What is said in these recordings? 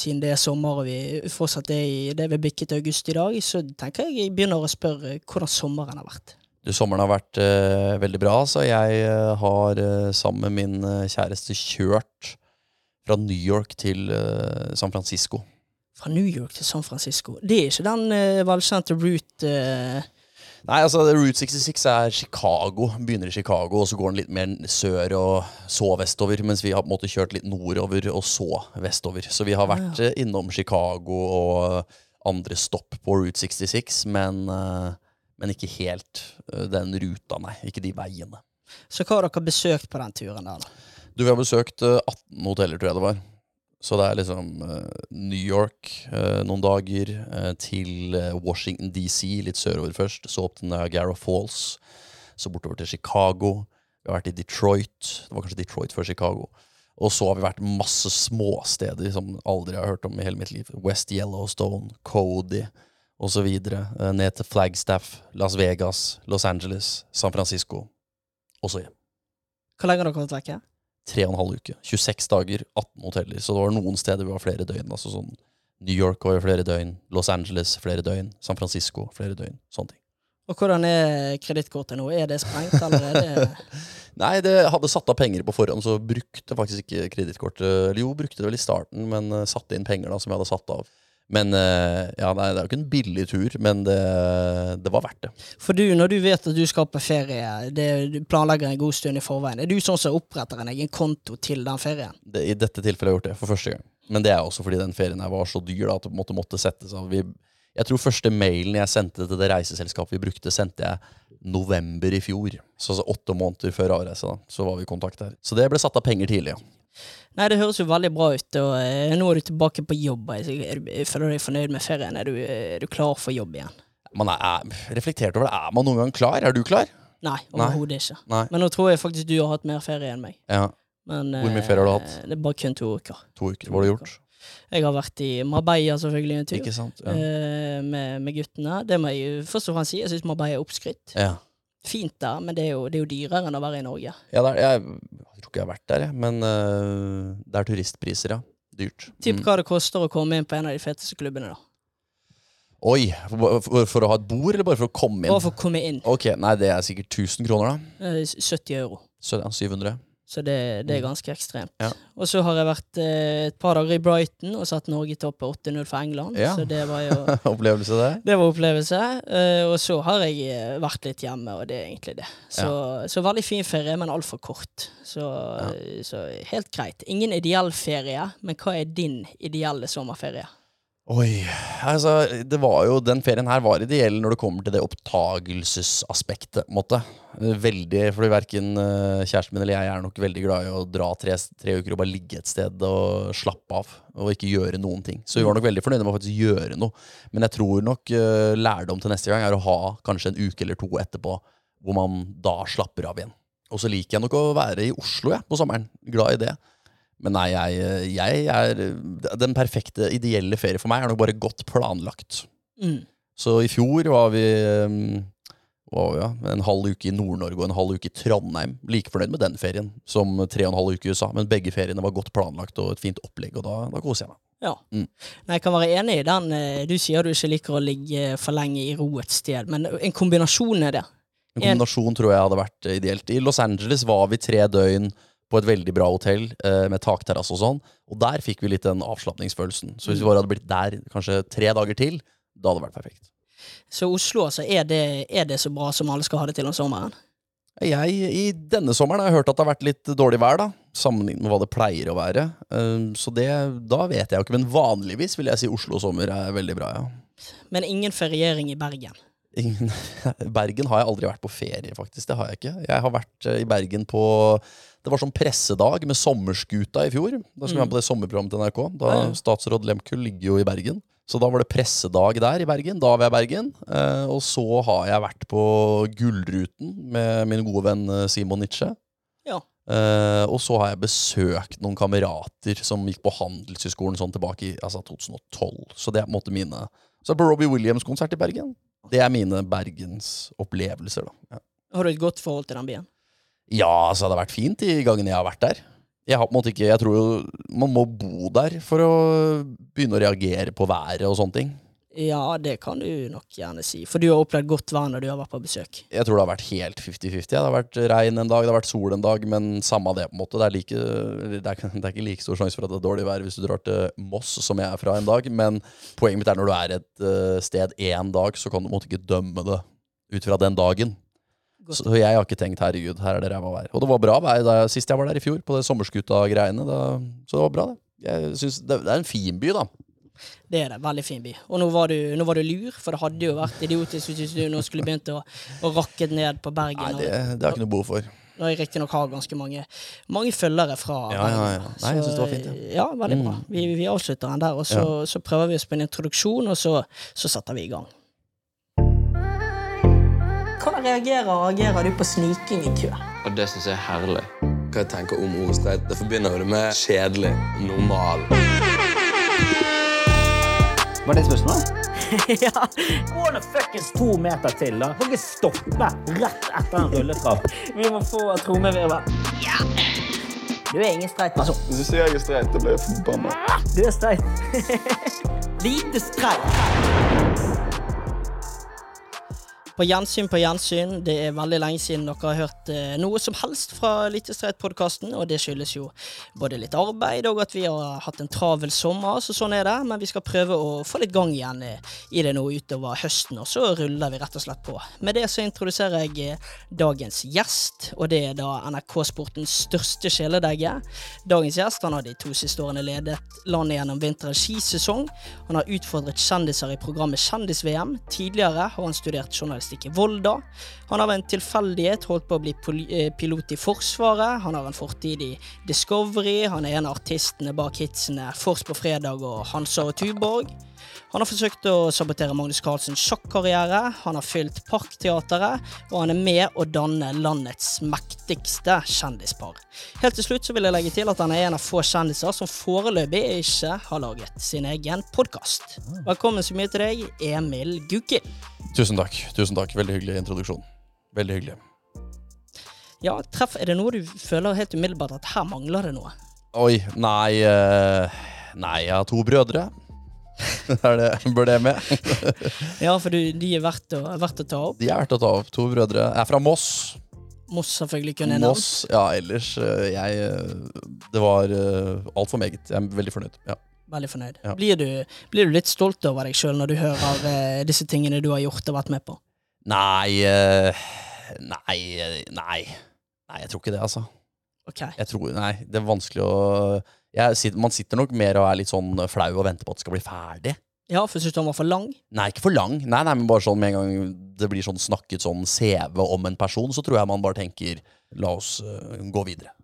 siden det er sommer og vi fortsatt er i det vi bikket august i dag, så tenker jeg jeg begynner å spørre hvordan sommeren har vært. Du, sommeren har vært uh, veldig bra, så jeg eh, har uh, sammen med min kjæreste kjørt fra New York til San Francisco. Fra New York til San Francisco. Det er ikke den velkjente route Nei, altså Route 66 er Chicago. Begynner i Chicago, og så går den litt mer sør og så vestover. Mens vi har på en måte kjørt litt nordover og så vestover. Så vi har vært eh, innom Chicago og andre stopp på Route 66, men, eh, men ikke helt eh, den ruta, nei. Ikke de veiene. Så hva har dere besøkt på den turen der? da? Du, vi har besøkt eh, 18 hoteller, tror jeg det var. Så det er liksom eh, New York eh, noen dager, eh, til Washington DC, litt sørover først. Så opp til Niagara Falls. Så bortover til Chicago. Vi har vært i Detroit. Det var kanskje Detroit før Chicago. Og så har vi vært masse småsteder som aldri har hørt om i hele mitt liv. West Yellowstone, Cody osv. Ned til Flagstaff, Las Vegas, Los Angeles, San Francisco og så hjem Hvor lenge har dere vært vekke? Tre og en halv uke. 26 dager, 18 hoteller. Så det var noen steder vi var flere døgn. altså sånn New York var jo flere døgn, Los Angeles flere døgn, San Francisco flere døgn. Sånne ting. Og hvordan er kredittkortet nå? Er det sprengt, eller er Nei, det hadde satt av penger på forhånd, så brukte faktisk ikke kredittkortet Eller jo, brukte det vel i starten, men uh, satte inn penger da som jeg hadde satt av. Men uh, ja, nei, det er jo ikke en billig tur, men det, det var verdt det. For du, når du vet at du skal på ferie, det, du planlegger en god stund i forveien, er du sånn som oppretter en egen konto til den ferien? det, I dette tilfellet har jeg gjort det for første gang. Men det er også fordi den ferien her var så dyr da, at det måtte, måtte settes av. Vi, jeg tror første mailen jeg sendte til det reiseselskapet vi brukte, sendte jeg november i fjor. Så altså åtte måneder før avreise. da, Så var vi i kontakt her. Så det ble satt av penger tidlig. ja. Nei, det høres jo veldig bra ut, og eh, nå er du tilbake på jobb. Er du, føler du deg fornøyd med ferien? Er du, er du klar for jobb igjen? Man er, er reflektert over det. Er man noen gang klar? Er du klar? Nei, overhodet ikke. Nei. Men nå tror jeg faktisk du har hatt mer ferie enn meg. Ja, Men, Hvor mye eh, ferie har du hatt? Det er bare kun to uker. To uker. Hva har du gjort? Jeg har vært i Marbella selvfølgelig en tur. Ikke sant? Ja. eh, med, med guttene. Det må jeg først og fremst si. Jeg syns Marbella er oppskrytt. ja. Fint der, men det er, jo, det er jo dyrere enn å være i Norge. ja det er, jeg, jeg tror ikke jeg har vært der, jeg. Men uh, det er turistpriser, ja. Dyrt. Tipp Mm. hva det koster å komme inn på en av de feteste klubbene, da. Oi! For, for, for å ha et bord, eller bare for å komme inn? Bare for å komme inn. Ok, Nei, det er sikkert 1000 kroner, da. eh, 70 euro. 700. Så det, det er Mm. ganske ekstremt. Ja. Og så har jeg vært eh, et par dager i Brighton og satt Norge i topp 8-0 for England. Ja. Så det var jo Opplevelse, det. Det var opplevelse. Uh, og så har jeg eh, vært litt hjemme, og det er egentlig det. Så, så veldig fin ferie, men altfor kort. Så, så helt greit. Ingen ideell ferie, men hva er din ideelle sommerferie? Oi, altså det var jo, Den ferien her var ideell når det kommer til det opptagelsesaspektet. måte. Veldig, fordi Verken kjæresten min eller jeg er nok veldig glad i å dra tre, tre uker og bare ligge et sted og slappe av. Og ikke gjøre noen ting. Så vi var nok veldig fornøyde med å faktisk gjøre noe. Men jeg tror nok uh, lærdom til neste gang er å ha kanskje en uke eller to etterpå hvor man da slapper av igjen. Og så liker jeg nok å være i Oslo jeg, på sommeren. Glad i det. Men nei, jeg, jeg er Den perfekte, ideelle ferie for meg er nok bare godt planlagt. Mm. Så i fjor var vi um, ja, en halv uke i Nord-Norge og en halv uke i Trondheim. Like fornøyd med den ferien som tre og en halv uke i USA. Men begge feriene var godt planlagt og et fint opplegg, og da, da koser jeg meg. Ja. Mm. Jeg kan være enig i den. eh, Du sier du ikke liker å ligge for lenge i ro et sted, men en kombinasjon er det. En En- kombinasjon tror jeg hadde vært eh, ideelt. I Los Angeles var vi tre døgn på et veldig bra hotell eh, med takterrasse og sånn. Og der fikk vi litt den avslapningsfølelsen. Så hvis vi bare hadde blitt der kanskje tre dager til, da hadde det vært perfekt. Så Oslo, altså, er det, er det så bra som alle skal ha det til om sommeren? Jeg, I denne sommeren har jeg hørt at det har vært litt dårlig vær, da. Sammenlignet med hva det pleier å være. Um, så det, da vet jeg jo ikke. Men vanligvis vil jeg si Oslo sommer er veldig bra, ja. Men ingen feriering i Bergen. Ingen, Bergen har jeg aldri vært på ferie, faktisk. Det har jeg ikke. Jeg har vært eh, i Bergen på Det var sånn pressedag med Sommerskuta i fjor. Da skulle vi Mm. være på det sommerprogrammet til NRK. Da Ja, ja. Statsråd Lehmkuhl ligger jo i Bergen. Så da var det pressedag der i Bergen. Da var jeg i Bergen. Eh, og så har jeg vært på Gullruten med min gode venn eh, Simon Nitsche. Ja. Eh, og så har jeg besøkt noen kamerater som gikk på Handelshøyskolen sånn tilbake i altså 2012. Så det er på en måte mine Så er det på Robbie Williams-konsert i Bergen. Det er mine bergensopplevelser, da. Ja. Har du et godt forhold til den byen? Ja, altså det har vært fint de gangene jeg har vært der. Jeg har på en måte ikke Jeg tror jo man må bo der for å begynne å reagere på været og sånne ting. Ja, det kan du nok gjerne si. For du har opplevd godt vær når du har vært på besøk. Jeg tror det har vært helt 50-50. Det har vært regn en dag, det har vært sol en dag, men samme det, på en måte. Det er, like, det er, det er ikke like stor sjanse for at det er dårlig vær hvis du drar til Moss, som jeg er fra en dag. Men poenget mitt er når du er et eh, sted én dag, så kan du på en måte ikke dømme det ut fra den dagen. Godt. Så jeg har ikke tenkt 'herregud, her er det ræva vær'. Og det var bra vær da sist jeg var der i fjor, på det sommerskuta-greiene. Så det var bra, det. Jeg synes det, det er en fin by, da. Det er det. Veldig fin by. Og nå var, du, nå var du lur, for det hadde jo vært idiotisk hvis du nå skulle begynt å, å rakke ned på Bergen. Nei, det, det har jeg ikke noe behov for. Når jeg riktignok har ganske mange, mange følgere fra Ja, ja, ja. Nei, jeg synes det var fint, ja. Mm. Ja, veldig bra. Vi, vi avslutter den der, og så, så prøver vi oss på en introduksjon, og så, så setter vi i gang. Hvordan reagerer, reagerer du på sniking i kø? Og det syns jeg er herlig. Hva jeg tenker om ordet streit? Det forbinder jo det med kjedelig, normal. Var det spørsmålet? ja. Gå nå fuckings to meter til, da. Må ikke stoppe rett etter en rulletrapp. Vi må få trommevirvel. Ja. Du er ingen streit person. Hvis du sier jeg er streit, da blir jeg forbanna. Du er streit. Lite streit. På gjensyn på gjensyn. Det er veldig lenge siden dere har hørt eh, noe som helst fra Lite streit-podkasten, og det skyldes jo både litt arbeid og at vi har hatt en travel sommer, så sånn er det. Men vi skal prøve å få litt gang igjen eh, i det nå utover høsten, og så ruller vi rett og slett på. Med det så introduserer jeg eh, dagens gjest, og det er da NRK Sportens største kjæledegge. Dagens gjest han har de to siste årene ledet landet gjennom vinterens skisesong. Han har utfordret kjendiser i programmet Kjendis-VM. Tidligere har han studert journalistikk i Volda. Han har en tilfeldighet holdt på å bli eh, pilot i Forsvaret. Han har en fortid i Discovery. Han er en av artistene bak hitsene Fors på fredag og Hansa og Tuborg. Han har forsøkt å sabotere Magnus Carlsens sjakkarriere. Han har fylt Parkteatret, og han er med å danne landets mektigste kjendispar. Helt til slutt så vil jeg legge til at han er en av få kjendiser som foreløpig ikke har laget sin egen podkast. Velkommen så mye til deg, Emil Gukild. Tusen takk. tusen takk Veldig hyggelig introduksjon. Veldig hyggelig. Ja, treff, er det noe du føler helt umiddelbart at her mangler det noe? Oi, nei eh, Nei, jeg har to brødre. Er det, bør det med? Ja, for du, de er verdt å, verdt å ta opp. De er verdt å ta opp. To brødre. Jeg er fra Moss. Moss selvfølgelig kunne jeg. Moss, ja, ellers eh, Jeg eh, Det var uh, altfor meget. Jeg er veldig fornøyd. Ja. Veldig fornøyd. Ja. Blir, du, blir du litt stolt over deg sjøl når du hører eh, disse tingene du har gjort og vært med på? Nei eh, Nei, eh, nei. Nei, jeg tror ikke det, altså. Ok. Jeg tror, nei, Det er vanskelig å jeg, Man sitter nok mer og er litt sånn flau og venter på at det skal bli ferdig. Ja, for syns du han var for lang? Nei, ikke for lang. Nei, nei, men bare sånn med en gang det blir sånn snakket sånn CV om en person, så tror jeg man bare tenker la oss uh, gå videre.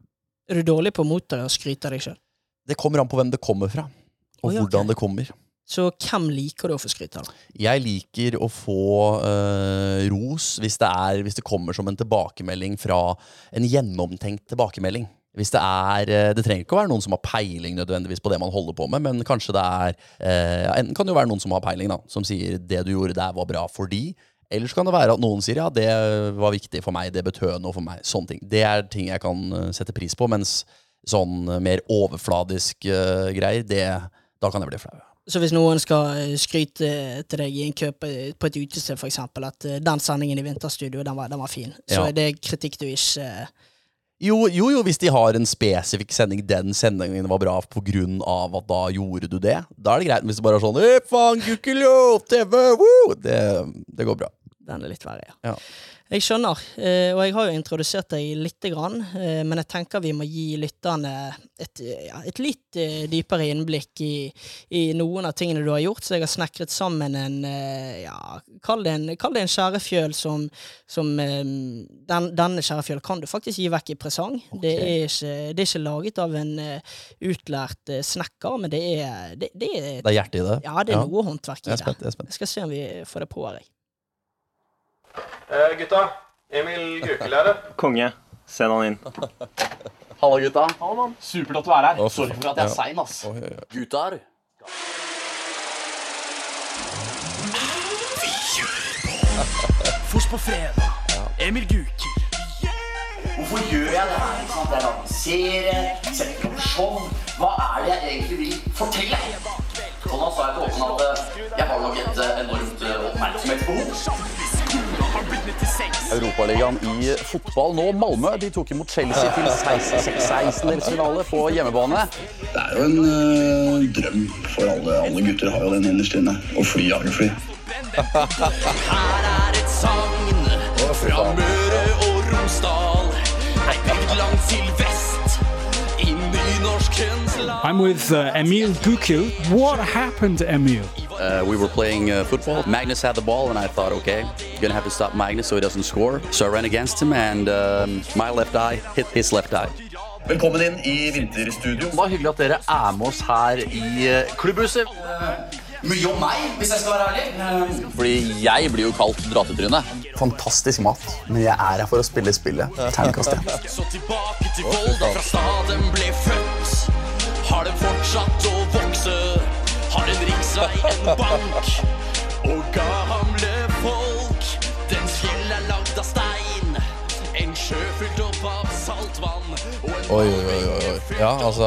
Er du dårlig på å motta og skryte av deg sjøl? Det kommer an på hvem det kommer fra, og oh, ja, hvordan det kommer. Så hvem liker du å få skryt av? Jeg liker å få øh, ros hvis det, er, hvis det kommer som en tilbakemelding fra en gjennomtenkt tilbakemelding. Hvis det er øh, Det trenger ikke å være noen som har peiling nødvendigvis på det man holder på med, men kanskje det er eh, Enten kan det jo være noen som har peiling, da, som sier det du gjorde der var bra fordi. Eller så kan det være at noen sier ja, det var viktig for meg, det betød noe for meg. Sånne ting. Det er ting jeg kan øh, sette pris på, mens sånn øh, mer overfladisk øh, greier, det, da kan jeg bli flau. Så hvis noen skal eh, skryte til deg i en kø på et utested, f.eks., at eh, den sendingen i Vinterstudio, den var, den var fin, så Ja. er det kritikk du ikke eh, Jo, jo, jo, hvis de har en spesifikk sending, den sendingen var bra av at da gjorde du det. Da er det greit. Men hvis det bare er sånn «Eh, faen, Gukkelo, TV, woo! Det, det går bra. Den er litt verre, ja. Ja. Jeg skjønner, eh, og jeg har jo introdusert deg lite grann, eh, men jeg tenker vi må gi lytterne et, et litt eh, dypere innblikk i, i noen av tingene du har gjort, så jeg har snekret sammen en, ja, kall det en, kall det en skjærefjøl som, som den, Denne skjærefjøl kan du faktisk gi vekk i presang. Det, er ikke, det er ikke laget av en utlært snekker, men det er, det, det er Det er hjerte i det. Ja, det er noe håndverk i det. jeg. Jeg skal se om vi får det på her. jeg. Eh, gutta, Emil det. Konge. Send han inn. Halla, gutta. Supert at du er her. Oh, Sorry for at jeg er ja. sein, ass. Oh, ja, ja. Gutter. Fors på fredag. Emil Guker. Hvorfor gjør jeg det her? Jeg lanserer, setter opp show. Hva er det jeg egentlig vil fortelle? Og da sa jeg til Håkon at eh, jeg har nok et eh, enormt eh, oppmerksomhetsbehov. Europaligaen i fotball nå. Malmö de tok imot Chelsea til 16-delsfinale på hjemmebane. Det er jo en uh, drøm for alle. Alle gutter har jo den innerst inne. Å fly jagerfly. Her er et sagn fra Møre og Romsdal. Ei bygd langt til vest, I'm with uh, Emil Bukil. What happened, Emil? Uh, we were playing uh, football. Magnus had the ball, and I thought, okay, gonna have to stop Magnus so he doesn't score. So I ran against him, and um, my left eye hit his left eye. Velkommen inn i Vinterstudio. Det var hyggelig at dere er med oss her i uh, klubbhuset. Mye om meg, hvis jeg skal være ærlig. Fordi jeg blir jo kalt dratetryne. Fantastisk mat, men jeg er her for å spille spillet. Terningkast én. Så tilbake til Volda, fra staden ble født. Har den fortsatt å vokse? Har en riksvei, en bank og gamle folk. Dens fjell er lagd av stein, en sjø fylt opp av saltvann. Oi, oi, oi. Ja, altså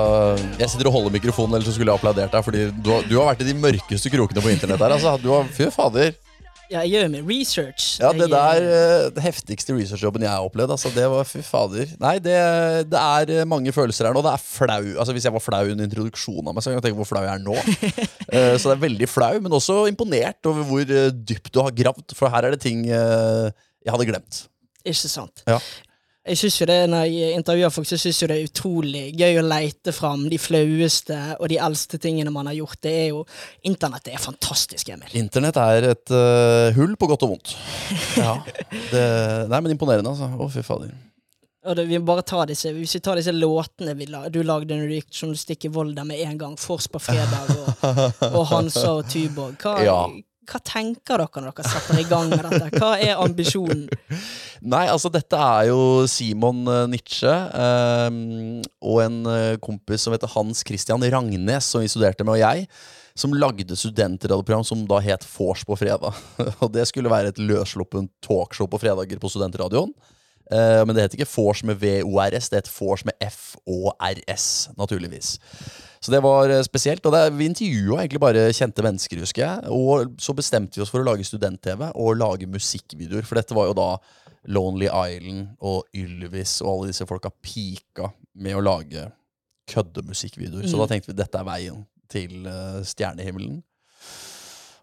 Jeg sitter og holder mikrofonen, ellers så skulle jeg applaudert deg. Fordi du har, du har vært i de mørkeste krokene på internett her. Altså. Du har, Fy fader. Ja, jeg gjør min research. Ja, det der eh, det heftigste researchjobben jeg har opplevd. Altså, det var fy fader. Nei, det, det er eh, mange følelser her nå. Det er flau. Altså, hvis jeg var flau under introduksjonen av meg, så kan jeg tenke hvor flau jeg er nå. uh, så det er veldig flau, men også imponert over hvor eh, dypt du har gravd. For her er det ting uh, jeg hadde glemt. Ikke sant. Ja. Jeg synes jo det, Når jeg intervjuer folk, så synes jo det er utrolig gøy å leite fram de flaueste og de eldste tingene man har gjort. Det er jo, Internett er fantastisk, Emil. Internett er et uh, hull på godt og vondt. Ja. Det, nei, men imponerende, altså. Å, fy fader. Og det, vi må bare ta disse, Hvis vi tar disse låtene vi la, du lagde når du gikk journalistikk i Volda med en gang, Fors på fredag og, og Hansa og Tyborg, hva, Ja. hva tenker dere når dere setter i gang med dette? Hva er ambisjonen? Nei, altså dette er jo Simon Nitsche eh, og en eh, kompis som heter Hans Christian Rangnes, som vi studerte med, og jeg, som lagde studentradioprogram som da het Vors på fredag. og det skulle være et løssluppent talkshow på fredager på studentradioen. Eh, men det het ikke Vors med VORS, det het Vors med FORS, naturligvis. Så det var eh, spesielt. Og det, vi intervjua egentlig bare kjente mennesker, husker jeg. Og så bestemte vi oss for å lage student-TV og lage musikkvideoer. For dette var jo da Lonely Island og Ylvis og alle disse folka pika med å lage køddemusikkvideoer. Så Mm. da tenkte vi dette er veien til uh, stjernehimmelen.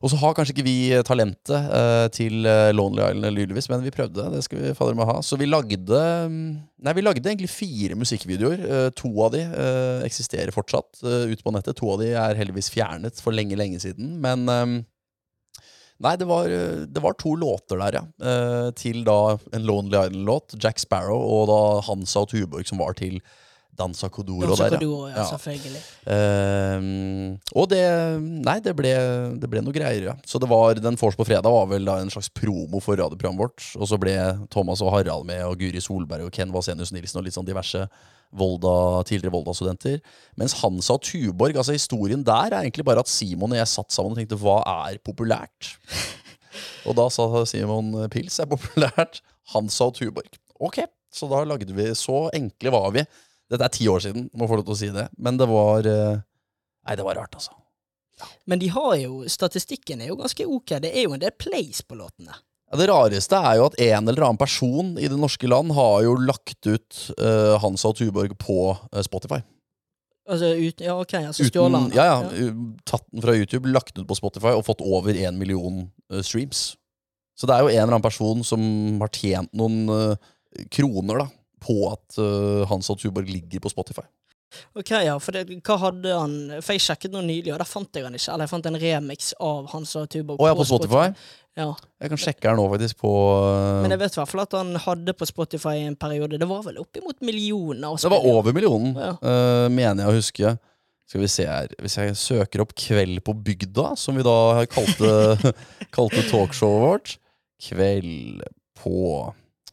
Og så har kanskje ikke vi talentet uh, til eh, Lonely Island eller Ylvis, men vi prøvde. Det skal vi fader med ha. Så vi lagde mm, Nei, vi lagde egentlig fire musikkvideoer. Uh, to av de eh, eksisterer fortsatt ute på nettet. To av de er heldigvis fjernet for lenge, lenge siden. Men eh, Nei, det var, det var to låter der, ja. Eh, til da en Lonely Island-låt. Jack Sparrow og da Hansa og Tuborg, som var til Dansa Codoro Danza der, Kodoro, ja, ja. selvfølgelig. Eh, og det Nei, det ble, det ble noe greier, ja. Så det var Den Vors på fredag var vel da en slags promo for radioprogrammet vårt. Og så ble Thomas og Harald med, og Guri Solberg og Ken Vasenius Nilsen og litt sånn diverse Volda, tidligere Volda-studenter. Mens Hansa og Tuborg, altså historien der er egentlig bare at Simon og jeg satt sammen og tenkte hva er populært? Og da sa Simon pils er populært. Hansa og Tuborg. Ok, så da lagde vi Så enkle var vi. Dette er ti år siden, må få lov til å si det. Men det var eh, Nei, det var rart, altså. Men de har jo, statistikken er jo ganske ok. Det er jo en del plays på låtene. Ja, det rareste er jo at en eller annen person i det norske land har jo lagt ut uh, Hansa og Tuborg på uh, Spotify. Altså, ut, ja, ok, altså stjålet den. ja, ja, Tatt den fra YouTube, lagt den ut på Spotify og fått over én million uh, streams. Så det er jo en eller annen person som har tjent noen eh, kroner da på at eh, Hansa og Tuborg ligger på Spotify. Ok, ja, for det, hva hadde han For jeg sjekket noe nylig, og der fant jeg han ikke. Eller jeg fant en remix av Hans og Tuborg Å ja, på Spotify? Ja. Jeg kan sjekke her nå, faktisk, på eh, Men jeg vet i hvert fall at han hadde på Spotify i en periode. Det var vel oppimot millioner. Det var over millionen, Ja. uh, mener jeg å huske. Skal vi se her Hvis jeg søker opp Kveld på bygda, som vi da kalte, kalte talkshowet vårt Kveld på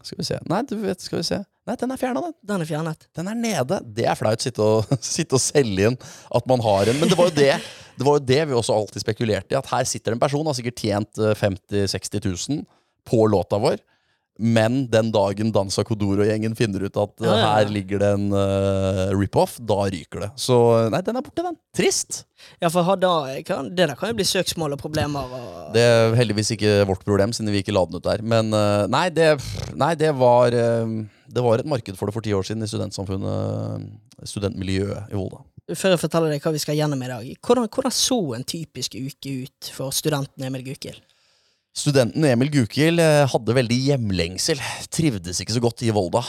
Skal vi se Nei, du vet, skal vi se Nei, den er fjerna, den. Den er fjernet. Den er nede. Det er flaut sitte og, sitte og selge inn at man har en. Men det var jo det Det var jo det vi også alltid spekulerte i. At her sitter en person, har sikkert tjent eh, 50 000-60 000 på låta vår. Men den dagen Dansa Kodoro-gjengen finner ut at eh, Ja, ja, her ligger det en uh, rip-off, da ryker det. Så nei, den er borte, den. Trist. Ja, for da, kan, det der kan jo bli søksmål og problemer. Og, Det er heldigvis ikke vårt problem, siden vi ikke la den ut der. Men uh, nei, det, nei, det var eh, Det var et marked for det for ti år siden i studentsamfunnet, studentmiljøet i Volda. Før jeg forteller deg hva vi skal gjennom i dag, hvordan, hvordan så en typisk uke ut for studenten Emil Gukild? Studenten Emil Gukild eh, hadde veldig hjemlengsel. Trivdes ikke så godt i Volda.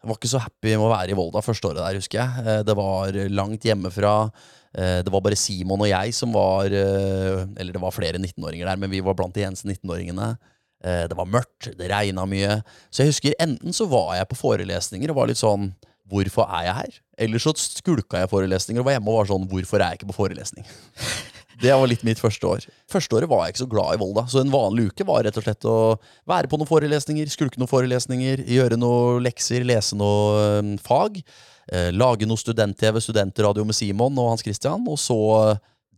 Var ikke så happy med å være i Volda første året der, husker jeg. Eh, Det var langt hjemmefra. Eh, Det var bare Simon og jeg som var eh, Eller det var flere 19-åringer der, men vi var blant de eneste 19-åringene. Eh, Det var mørkt, det regna mye. Så jeg husker enten så var jeg på forelesninger og var litt sånn Hvorfor er jeg her? Eller så skulka jeg forelesninger og var hjemme og var sånn Hvorfor er jeg ikke på forelesning? Det var litt mitt første år. Første året var jeg ikke så glad i Volda. Så en vanlig uke var rett og slett å være på noen forelesninger, skulke noen forelesninger, gjøre noen lekser, lese noe eh, fag. Eh, lage noe student-TV, studentradio med Simon og Hans Christian. Og så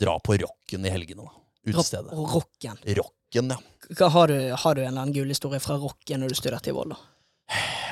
dra på rocken i helgene. da. Utestedet. Rocken. Rocken, ja. Har, du, har du en eller annen gul historie fra rocken når du studerte i Volda?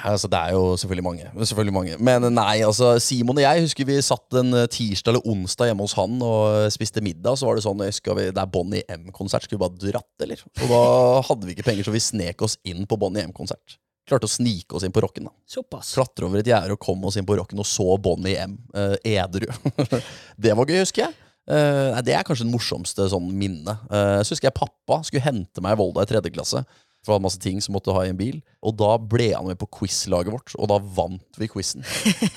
Altså, det er jo selvfølgelig mange. selvfølgelig mange Men nei, altså, Simon og jeg husker vi satt en eh, tirsdag eller onsdag hjemme hos han og spiste middag. Så var det sånn vi, Det er Bonnie M-konsert. Skulle vi bare dratt, eller? Og da hadde vi ikke penger, så vi snek oss inn på Bonnie M-konsert. Klarte å snike oss inn på rocken. da Såpass. Klatre over et gjerde og kom oss inn på rocken og så Bonnie M. eh, edru. det var gøy, husker jeg. Eh, nei, det er kanskje den morsomste sånn minne. Uh, så husker jeg pappa skulle hente meg i Volda i tredje klasse. For han masse ting som måtte ha i en bil. Og da ble han med på quiz-laget vårt, og da vant vi quizen.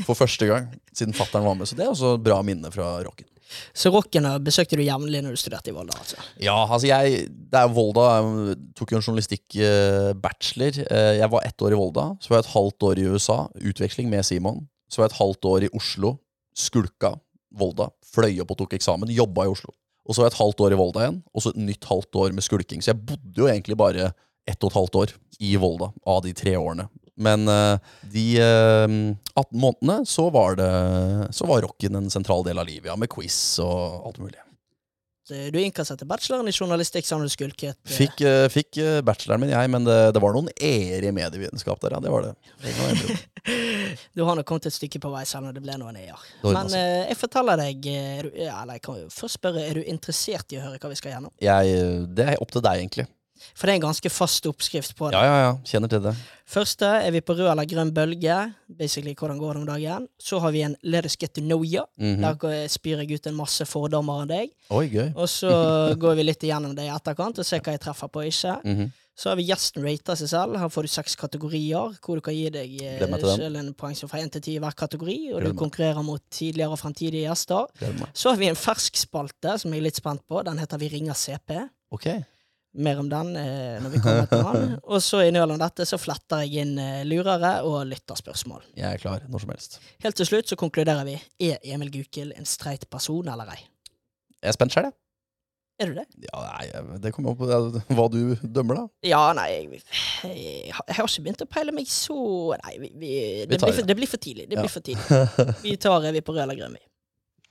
For første gang siden fattern var med. Så det er også bra minne fra rocken. Så rocken eh, besøkte du jevnlig når du studerte i Volda? altså? Ja, altså jeg Det er Volda. Jeg tok jo en journalistikk-bachelor. Jeg var ett år i Volda. Så var jeg et halvt år i USA. Utveksling med Simon. Så var jeg et halvt år i Oslo. Skulka. Volda. Fløy opp og tok eksamen. Jobba i Oslo. Og så var jeg et halvt år i Volda igjen, og så et nytt halvt år med skulking. Så jeg bodde jo egentlig bare ett og et halvt år i Volda av de tre årene. Men eh, de eh, 18 månedene så var det Så var rocken en sentral del av livet, ja, med quiz og alt mulig. Så Du innkasserte bacheloren i journalistikk sammen med skulket. eh, Fikk, eh, fikk eh, bacheloren min, jeg, men det, det var noen er i medievitenskap der, ja. Det var det. det. Du har nok kommet et stykke på vei selv om det ble noen e-er. Men eh, jeg forteller deg eh, er du, ja, Eller jeg kan jo først spørre, er du interessert i å høre hva vi skal gjennom? jeg, det er opp til deg, egentlig. For det er en ganske fast oppskrift på det. Ja, ja, ja. Kjenner til det. Første er vi på rød eller grønn bølge. Basically hvordan går det om dagen. Så har vi en Let us get to know you. Mhm. Der går- spyr jeg ut en masse fordommer av deg. Oi, gøy. Og så går vi litt igjennom det i etterkant og ser hva jeg treffer på og ikke. Mhm. Så har vi gjesten rater seg selv. Her får du seks kategorier, hvor du kan gi deg eh, selv en poengsum fra én til ti i hver kategori. Og Gleder du konkurrerer mot tidligere og fremtidige gjester. Gleder. Så har vi en fersk spalte som jeg er litt spent på. Den heter Vi ringer CP. Ok. Mer om den eh, når vi kommer til den. Og så innimellom dette så fletter jeg inn eh, lurere og lytterspørsmål. Jeg er klar når som helst. Helt til slutt så konkluderer vi. Er Emil Gukild en streit person eller ei? Jeg er spent sjøl, jeg. Er du det? Ja, nei, det kommer an på ja, hva du dømmer, da. Ja, nei jeg, jeg, har- jeg har ikke begynt å peile meg så Nei, vi, vi, det, vi blir for, det. det blir for tidlig. Det Ja. blir for tidlig. Vi tar er vi på rød eller grønn, vi.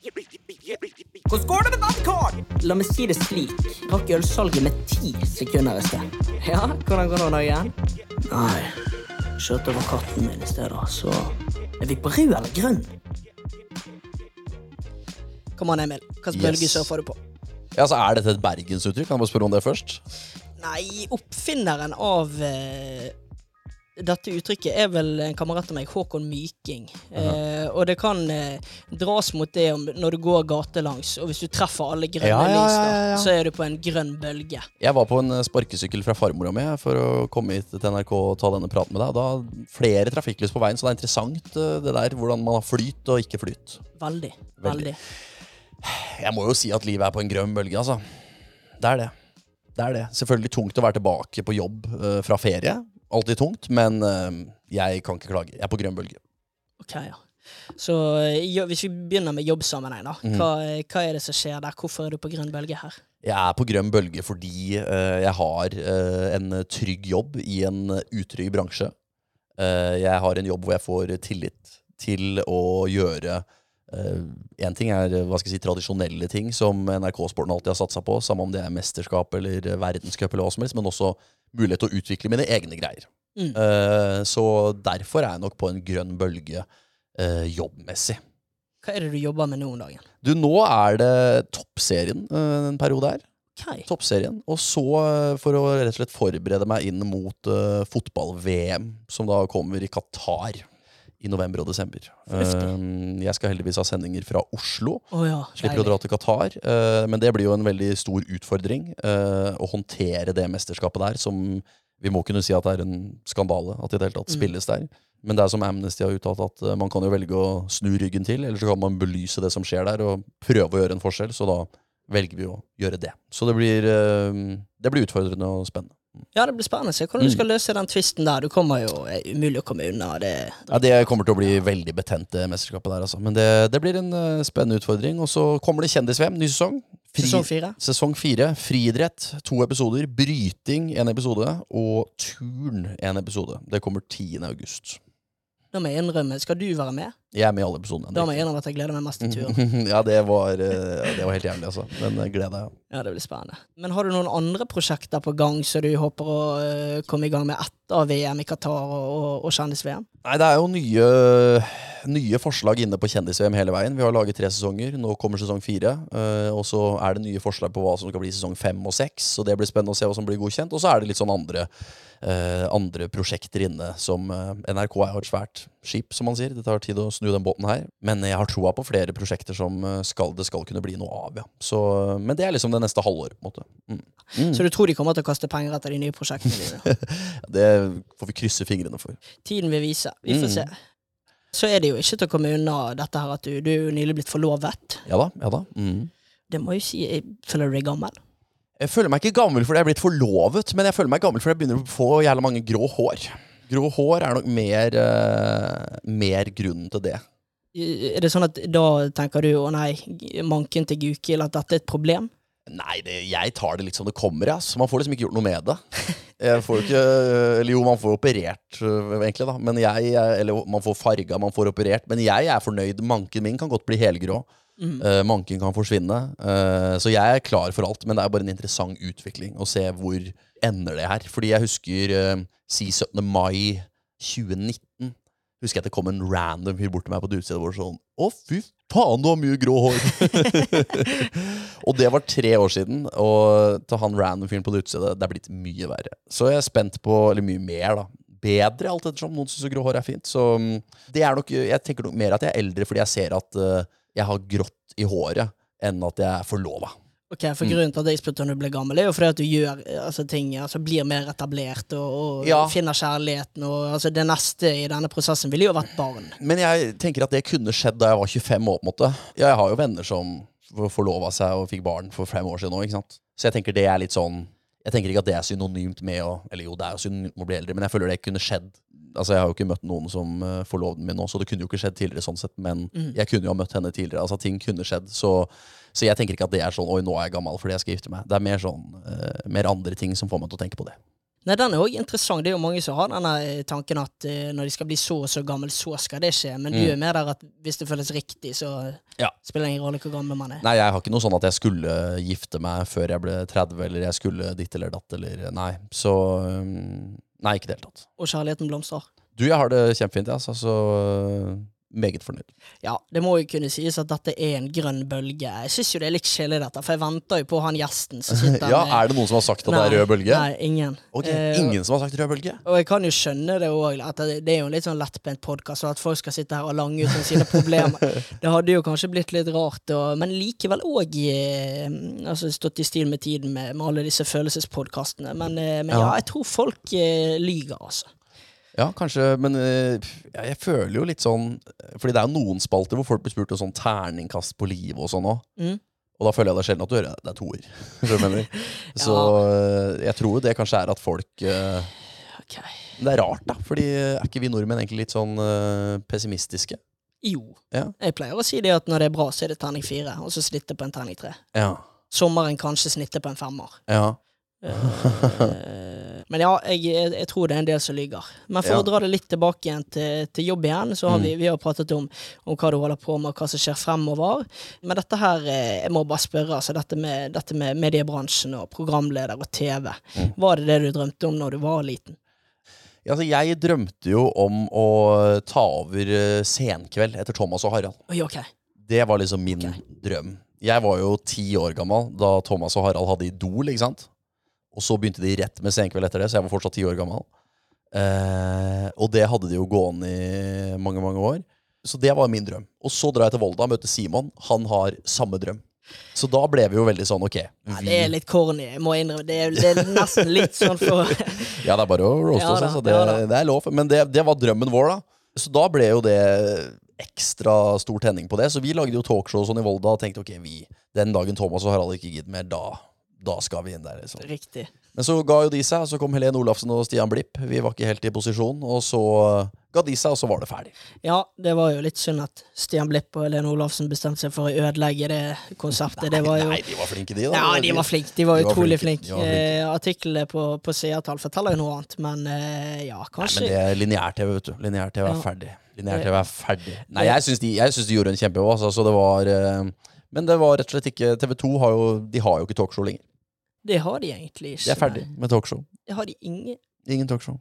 Hvordan går det med badkar? La meg si det slik. Rakk ølsalget med ti sekunder i sted. Ja, hvordan går det nå igjen? Nei, kjørte over katten min i stedet, så er vi på rød eller grønn? Kom an, Emil. Hvilken Yes. bølge så får du på? Ja, så Er dette et bergensuttrykk? Kan jeg bare spørre om det først? Nei, oppfinneren av eh, dette uttrykket er vel en kamerat av meg, Håkon Myking. eh, og det kan eh, dras mot det om når du går gatelangs, og hvis du treffer alle grønne Ja, ja, ja, ja, så er du på en grønn bølge. Jeg var på en eh, sparkesykkel fra farmora mi for å komme hit til NRK og ta denne praten med deg. og Da flere trafikklys på veien, så det er interessant eh, det der hvordan man har flyt og ikke flyt. Veldig. Veldig. Jeg må jo si at livet er på en grønn bølge, altså. Det er det. Det er det. Selvfølgelig tungt å være tilbake på jobb uh, fra ferie. Alltid tungt, men eh, jeg kan ikke klage. Jeg er på grønn bølge. Ok, ja. Så eh, jo, hvis vi begynner med jobbsammenheng, da. Mhm. Hva, hva er det som skjer der? Hvorfor er du på grønn bølge her? Jeg er på grønn bølge fordi uh, jeg har uh, en trygg jobb i en utrygg bransje. Uh, jeg har en jobb hvor jeg får tillit til å gjøre Én ting er hva skal jeg si, tradisjonelle ting som NRK-sporten alltid har satsa på, samme om det er mesterskap eller verdenscup eller hva som helst, men også mulighet til å utvikle mine egne greier. Mm. Eh, så derfor er jeg nok på en grønn bølge eh, jobbmessig. Hva er det du jobber med nå om dagen? Du, nå er det toppserien eh, en periode her. Okay. Toppserien. Og så, for å rett og slett forberede meg inn mot fotball-VM, som da kommer i Qatar i november og desember. Eh, jeg skal heldigvis ha sendinger fra Oslo. Oh ja, Slipper å dra til Qatar. eh, men det blir jo en veldig stor utfordring eh, å håndtere det mesterskapet der, som vi må kunne si at det er en skandale at det i det hele tatt Mm. spilles der. Men det er som Amnesty har uttalt, at man kan jo velge å snu ryggen til, eller så kan man belyse det som skjer der, og prøve å gjøre en forskjell. Så da velger vi å gjøre det. Så det blir, det blir utfordrende og spennende. Ja, det blir spennende se hvordan Mm. du skal løse den tvisten der. Du kommer jo eh, umulig å komme unna det. Ja, Det kommer til å bli veldig betent, det mesterskapet der, altså. Men det, det blir en uh, spennende utfordring. Og så kommer det kjendis-VM, ny sesong. Fri- Sesong fire. Sesong fire. Friidrett, to episoder. Bryting, en episode. Og turn, en episode. Det kommer 10. august. Da må jeg innrømme, skal du være med? Jeg er med i alle episodene. Da må jeg innrømme at jeg gleder meg mest til turen. ja, det var, eh, det var helt jævlig, altså. Men gleder jeg. ja. Ja, det blir spennende. Men har du noen andre prosjekter på gang som du håper å eh, komme i gang med etter VM i Qatar og, og, og kjendis-VM? Nei, det er jo nye, nye forslag inne på Kjendis-VM hele veien. Vi har laget tre sesonger. Nå kommer sesong fire. eh, og så er det nye forslag på hva som skal bli sesong fem og seks. Så det blir spennende å se hva som blir godkjent. Og så er det litt sånn andre, eh, andre prosjekter inne som eh, NRK er jo et svært skip, som man sier. Det tar tid å snu den båten her. Men jeg har troa på flere prosjekter som eh, skal, det skal kunne bli noe av, ja. Så, men det er liksom det neste halvåret, på en måte. Mm. Mm. Så du tror de kommer til å kaste penger etter de nye prosjektene dine? Det får vi krysse fingrene for. Tiden vil vise. Vi får Mm. se. Så er det jo ikke til å komme unna dette her at du, du er jo nylig blitt forlovet. Ja da. ja da. Mm. Det må jo si, jeg føler du deg gammel. Jeg føler meg ikke gammel fordi jeg er blitt forlovet, men jeg føler meg gammel fordi jeg begynner å få jævla mange grå hår. Grå hår er nok mer, uh, mer grunnen til det. Er det sånn at da tenker du å nei, manken til Gukild, at dette er et problem? Nei, det, jeg tar det litt som det kommer. Ja. Man får liksom ikke gjort noe med det. Ikke, eller jo, man får operert, øh, egentlig, da. Men jeg- eller man får farga, man får operert. Men jeg er fornøyd. Manken min kan godt bli helgrå. Mhm. Uh, manken kan forsvinne. Uh, så jeg er klar for alt. Men det er bare en interessant utvikling å se hvor ender det her. Fordi jeg husker uh, si 17. mai 2019. Husker jeg at det kom en random fyr bort til meg på utstedet vårt sånn Å, fy faen, du har mye grå hår! og det var tre år siden, og til han random fyren på det utestedet, det er blitt mye verre. Så jeg er spent på Eller mye mer, da. Bedre, alt ettersom. Noen syns grå hår er fint. Så mm, det er nok Jeg tenker nok mer at jeg er eldre fordi jeg ser at eh, jeg har grått i håret, enn at jeg er forlova. Ok, for Mm. Grunnen til at jeg spurte om du ble gammel, er jo fordi at du gjør altså, ting altså, Blir mer etablert og, og Ja. finner kjærligheten. Og, altså, det neste i denne prosessen ville jo vært barn. Men jeg tenker at det kunne skjedd da jeg var 25 år. på en måte Ja, Jeg har jo venner som forlova seg og fikk barn for fem år siden òg. Så jeg tenker det er litt sånn Jeg tenker ikke at det er synonymt med å Eller jo, det er jo synonymt med å bli eldre, men jeg føler det kunne skjedd. Altså Jeg har jo ikke møtt noen som uh, forloveden min nå, så det kunne jo ikke skjedd tidligere. sånn sett Men Mm. jeg kunne jo ha møtt henne tidligere. Altså Ting kunne skjedd. Så, så jeg tenker ikke at det er sånn Oi, nå er jeg gammel fordi jeg skal gifte meg. Det er mer sånn uh, Mer andre ting som får meg til å tenke på det. Nei, Den er òg interessant. Det er jo mange som har denne eh, tanken at uh, når de skal bli så og så gammel, så skal det skje. Men du Mm. er mer der at hvis det føles riktig, så Ja. spiller det ingen rolle hvor gammel man er. Nei, jeg har ikke noe sånn at jeg skulle gifte meg før jeg ble 30, eller jeg skulle ditt eller datt, eller Nei. Så um, Nei, ikke i det hele tatt. Og kjærligheten blomstrer. Du, jeg har det kjempefint, jeg, altså, så meget fornøyd. Ja, det må jo kunne sies at dette er en grønn bølge. Jeg syns jo det er litt kjedelig, dette, for jeg venter jo på han gjesten som sitter Ja, Er det noen som har sagt at det er rød bølge? Nei, ingen. Ok, Eh, Ingen som har sagt rød bølge? Og jeg kan jo skjønne det òg, at det det er jo en litt sånn lettbent podkast, og at folk skal sitte her og lange ut om sine problemer. Det hadde jo kanskje blitt litt rart, og, men likevel òg eh, altså, stått i stil med tiden med, med alle disse følelsespodkastene. Men, eh, men ja. Ja. jeg tror folk uh, lyger, altså. Ja, kanskje, men uh, jeg føler jo litt sånn Fordi det er jo noen spalter hvor folk blir spurt om sånn terningkast på livet og sånn òg. Mm. Og da føler jeg det sjelden at du hører det er toer. Mener? Så uh, jeg tror jo det kanskje er at folk uh, Ok. Det er rart, da. Fordi er ikke vi nordmenn egentlig litt sånn pessimistiske? Jo. Ja. Jeg pleier å si det at når det er bra, så er det terning fire, og så snitter på en terning tre. Ja. Sommeren kanskje snitter på en femmer. ja. Men ja, jeg, jeg, tror det er en del som lyver. Men for Ja. å dra det litt tilbake igjen til, til jobb igjen, så har Mm. vi, vi har pratet om, om hva du holder på med, og hva som skjer fremover. Men dette her, eh, jeg må bare spørre, altså dette med, dette med mediebransjen og programleder og TV, Mm. var det det du drømte om når du var liten? Ja, altså, jeg drømte jo om å ta over eh, Senkveld etter Thomas og Harald. Oi, okay. Det var liksom min drøm. Jeg var jo ti år gammel da Thomas og Harald hadde Idol, ikke sant? Og så begynte de rett med Senkveld etter det, så jeg var fortsatt ti år gammel. Eh, og det hadde de jo gående i mange, mange år. Så det var min drøm. Og så drar jeg til Volda og møter Simon. Han har samme drøm. Så da ble vi jo veldig sånn, ok. Ja, det er litt corny, jeg må innrømme. Det er, det er nesten litt sånn for ja, det er bare å roaste Ja oss, da, altså. Det, ja det er lov. Men det, det var drømmen vår, da. Så da ble jo det ekstra stor tenning på det. Så vi lagde jo talkshow sånn i Volda og tenkte ok, vi, den dagen Thomas og Harald ikke gidder mer, da, da skal vi inn der. liksom. Riktig. Men så ga jo de seg, så kom Helene Olafsen og Stian Blipp. Vi var ikke helt i posisjon, og så ga de seg, og så var det ferdig. Ja, det var jo litt synd at Stian Blipp og Helene Olafsen bestemte seg for å ødelegge det konseptet. det var jo Nei, de var flinke, de, da. Ja, de var flinke. De var De utrolig flinke. flinke. Flinke. Eh, artiklene på, på seertall forteller jo noe annet, men eh, ja, Nei, kanskje men det er lineær-TV, vet du. Lineær-TV er Ja. ferdig. Lineær-TV er ferdig. Nei, jeg syns de, de gjorde en kjempejobb, altså, så det var eh, Men det var rett og slett ikke TV2 har jo, de har jo ikke talkshow lenger. Det har de egentlig ikke. De er ferdig med talkshow. Det har de ingen Ingen talkshow.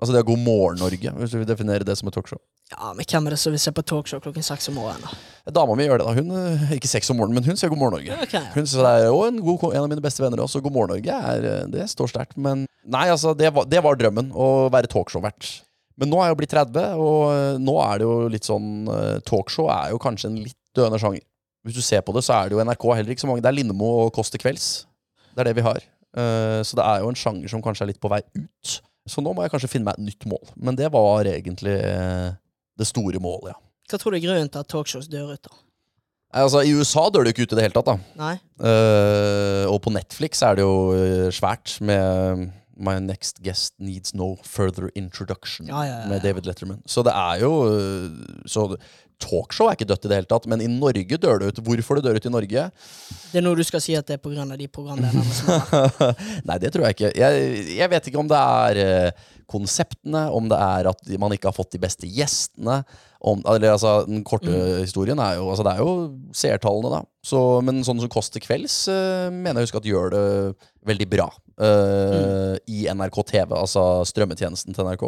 Altså det er God morgen Norge, hvis du vil definere det som et talkshow. Ja, men hvem er det som vil se på talkshow klokken seks om morgenen? da? Dama mi gjør det, da. Hun, eh, ikke seks om morgenen, men hun ser God morgen Norge. Okay, ja. Hun synes det er også en, god, en av mine beste venner også. God morgen Norge er, eh, det står sterkt. Men nei, altså, det var, det var drømmen. Å være talkshow-vert. Men nå er jeg jo blitt 30, og eh, nå er det jo litt sånn Talkshow er jo kanskje en litt døende sjanger. Hvis du ser på det, så er det jo NRK heller ikke så mange. Det er Lindmo og Kåss til kvelds. Det er det vi har. Eh, Så det er jo en sjanger som kanskje er litt på vei ut. Så nå må jeg kanskje finne meg et nytt mål. Men det var egentlig eh, det store målet, ja. Hva tror du er grunnen til at talkshows dør ut, da? Altså, I USA dør det jo ikke ut i det hele tatt, da. Nei? Uh, og på Netflix er det jo svært med My Next Guest Needs No Further Introduction Ja, ja, ja, med. David Letterman. Så det er jo Så talkshow er ikke dødt i det hele tatt, men i Norge dør det ut. Hvorfor det dør ut i Norge? Det er noe du skal si at det er av de programlederne Nei, det tror jeg ikke. Jeg, jeg vet ikke om det er eh, konseptene, om det er at man ikke har fått de beste gjestene. Om, eller, altså, den korte historien er jo altså, Det er jo seertallene, da. Så, men sånn som Kåss til kvelds eh, mener jeg husker at gjør det veldig bra. eh, I NRK TV, altså strømmetjenesten til NRK.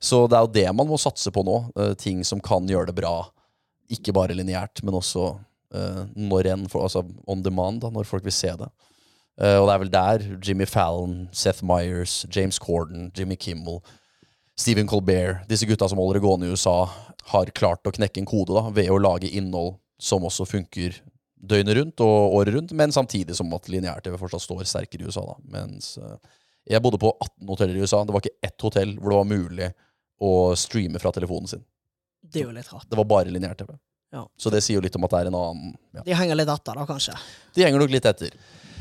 Så det er jo det man må satse på nå. Uh, ting som kan gjøre det bra. Ikke bare lineært, men også eh, når en, altså on demand, da, når folk vil se det. Eh, og det er vel der Jimmy Fallon, Seth Meyers, James Corden, Jimmy Kimmel, Stephen Colbert, disse gutta som holder det gående i USA, har klart å knekke en kode da, ved å lage innhold som også funker døgnet rundt og året rundt, men samtidig som at lineær-TV fortsatt står sterkere i USA. da. Mens eh, jeg bodde på 18 hoteller i USA. Det var ikke ett hotell hvor det var mulig å streame fra telefonen sin. Det er jo litt rart. Det var bare lineær-TV. Ja. Så det sier jo litt om at det er en annen ja. De henger litt etter, da, kanskje. De henger nok litt etter.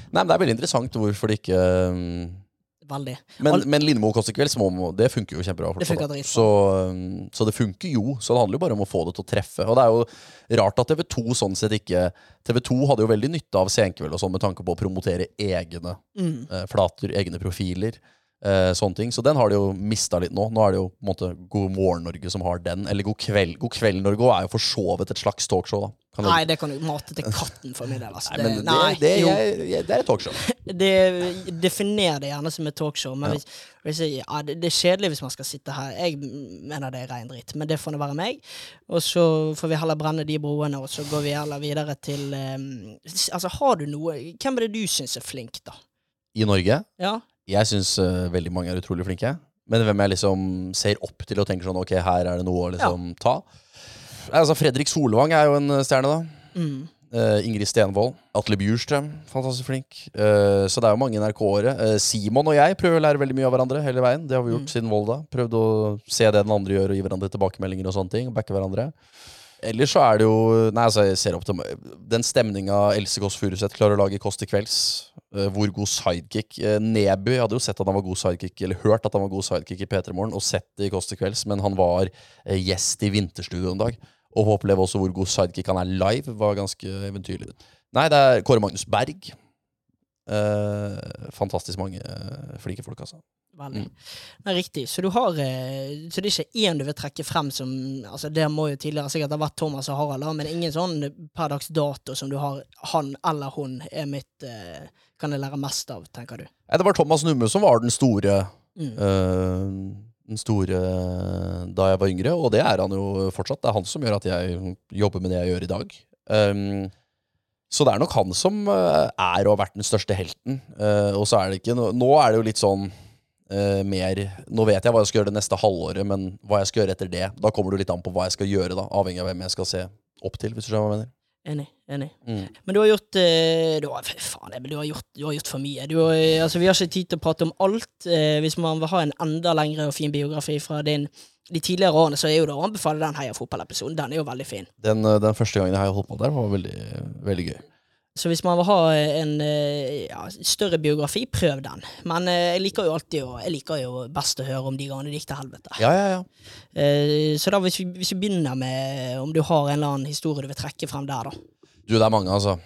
Nei, men Det er veldig interessant hvorfor det ikke um, Veldig. Men, Al- men Lindmo må- det funker jo kjempebra. Det funker dritbra. så, um, så det funker jo. Så det handler jo bare om å få det til å treffe. Og det er jo rart at TV2 sånn sett ikke TV2 hadde jo veldig nytte av Senkveld og sånn med tanke på å promotere egne Mm. uh, flater, egne profiler. Eh, sånne ting. Så den har de jo mista litt nå. Nå er det jo på en måte God morgen Norge som har den. Eller God kveld God kveld Norge er jo for så vidt et slags talkshow. da Kan Nei, det kan du mate til katten for min del. Altså. Nei, det, nei, det, jo. jeg, det er et talkshow. det definerer det gjerne som et talkshow. Men Ja. hvis, hvis jeg, ja, det, det er kjedelig hvis man skal sitte her. Jeg mener det er rein dritt, men det får nå være meg. Og så får vi heller brenne de broene, og så går vi heller videre til um, Altså, har du noe Hvem er det du syns er flink, da? I Norge Ja? Jeg syns veldig mange er utrolig flinke. Men hvem jeg liksom ser opp til og tenker sånn Ok, her er det noe å liksom ta. Altså Fredrik Solvang er jo en eh, stjerne, da. Mm. Uh, Ingrid Stenvold. Atle Bjurstrøm, fantastisk flink. Uh, så det er jo mange NRK-ere. Uh, Simon og jeg prøver å lære veldig mye av hverandre hele veien. Det har vi gjort Mm. siden Volda. Prøvd å se det den andre gjør, og gi hverandre tilbakemeldinger og sånne ting. og Backe hverandre. Ellers så er det jo Nei, altså, jeg ser opp til Den stemninga Else Kåss Furuseth klarer å lage i Kåss til kvelds. eh, hvor god sidekick eh, Neby hadde jo sett at han var god sidekick, eller hørt at han var god sidekick i P3 Morgen, og sett det i Kåss til kvelds, men han var eh, gjest i Vinterstudio en dag. Og å oppleve også hvor god sidekick han er live, var ganske eventyrlig. Nei, det er Kåre Magnus Berg. Eh, fantastisk mange flinke folk, altså. Veldig. Nei, riktig. Så du har eh, Så det er ikke én du vil trekke frem som Altså, det må jo tidligere sikkert ha vært Thomas og Harald, men ingen sånn per dags dato som du har Han eller hun er mitt eh, Kan jeg lære mest av, tenker du? Nei, det var Thomas Numme som var den store Mm. eh, den store da jeg var yngre, og det er han jo fortsatt. Det er han som gjør at jeg jobber med det jeg gjør i dag. Um, så det er nok han som er og har vært den største helten. Uh, og så er det ikke no Nå er det jo litt sånn eh, mer Nå vet jeg hva jeg skal gjøre det neste halvåret, men hva jeg skal gjøre etter det, da kommer det litt an på hva jeg skal gjøre, da, avhengig av hvem jeg skal se opp til, hvis du skjønner hva jeg mener. Enig. enig. Mm. Men du har gjort eh, du har, faen, du har gjort, du har gjort for mye. Du har, eh, altså, vi har ikke tid til å prate om alt. Eh, hvis man vil ha en enda lengre og fin biografi fra din, de tidligere årene, så er jo det å anbefale den Heia fotball-episoden. Den er jo veldig fin. Den, den første gangen jeg holdt på der, var veldig, veldig gøy. Så hvis man vil ha en eh, ja, større biografi, prøv den. Men eh, jeg liker jo alltid å, jeg liker jo best å høre om de gangene det gikk til helvete. Ja, ja, ja. Eh, så da hvis vi, hvis vi begynner med om du har en eller annen historie du vil trekke frem der, da. Du, det er mange, altså.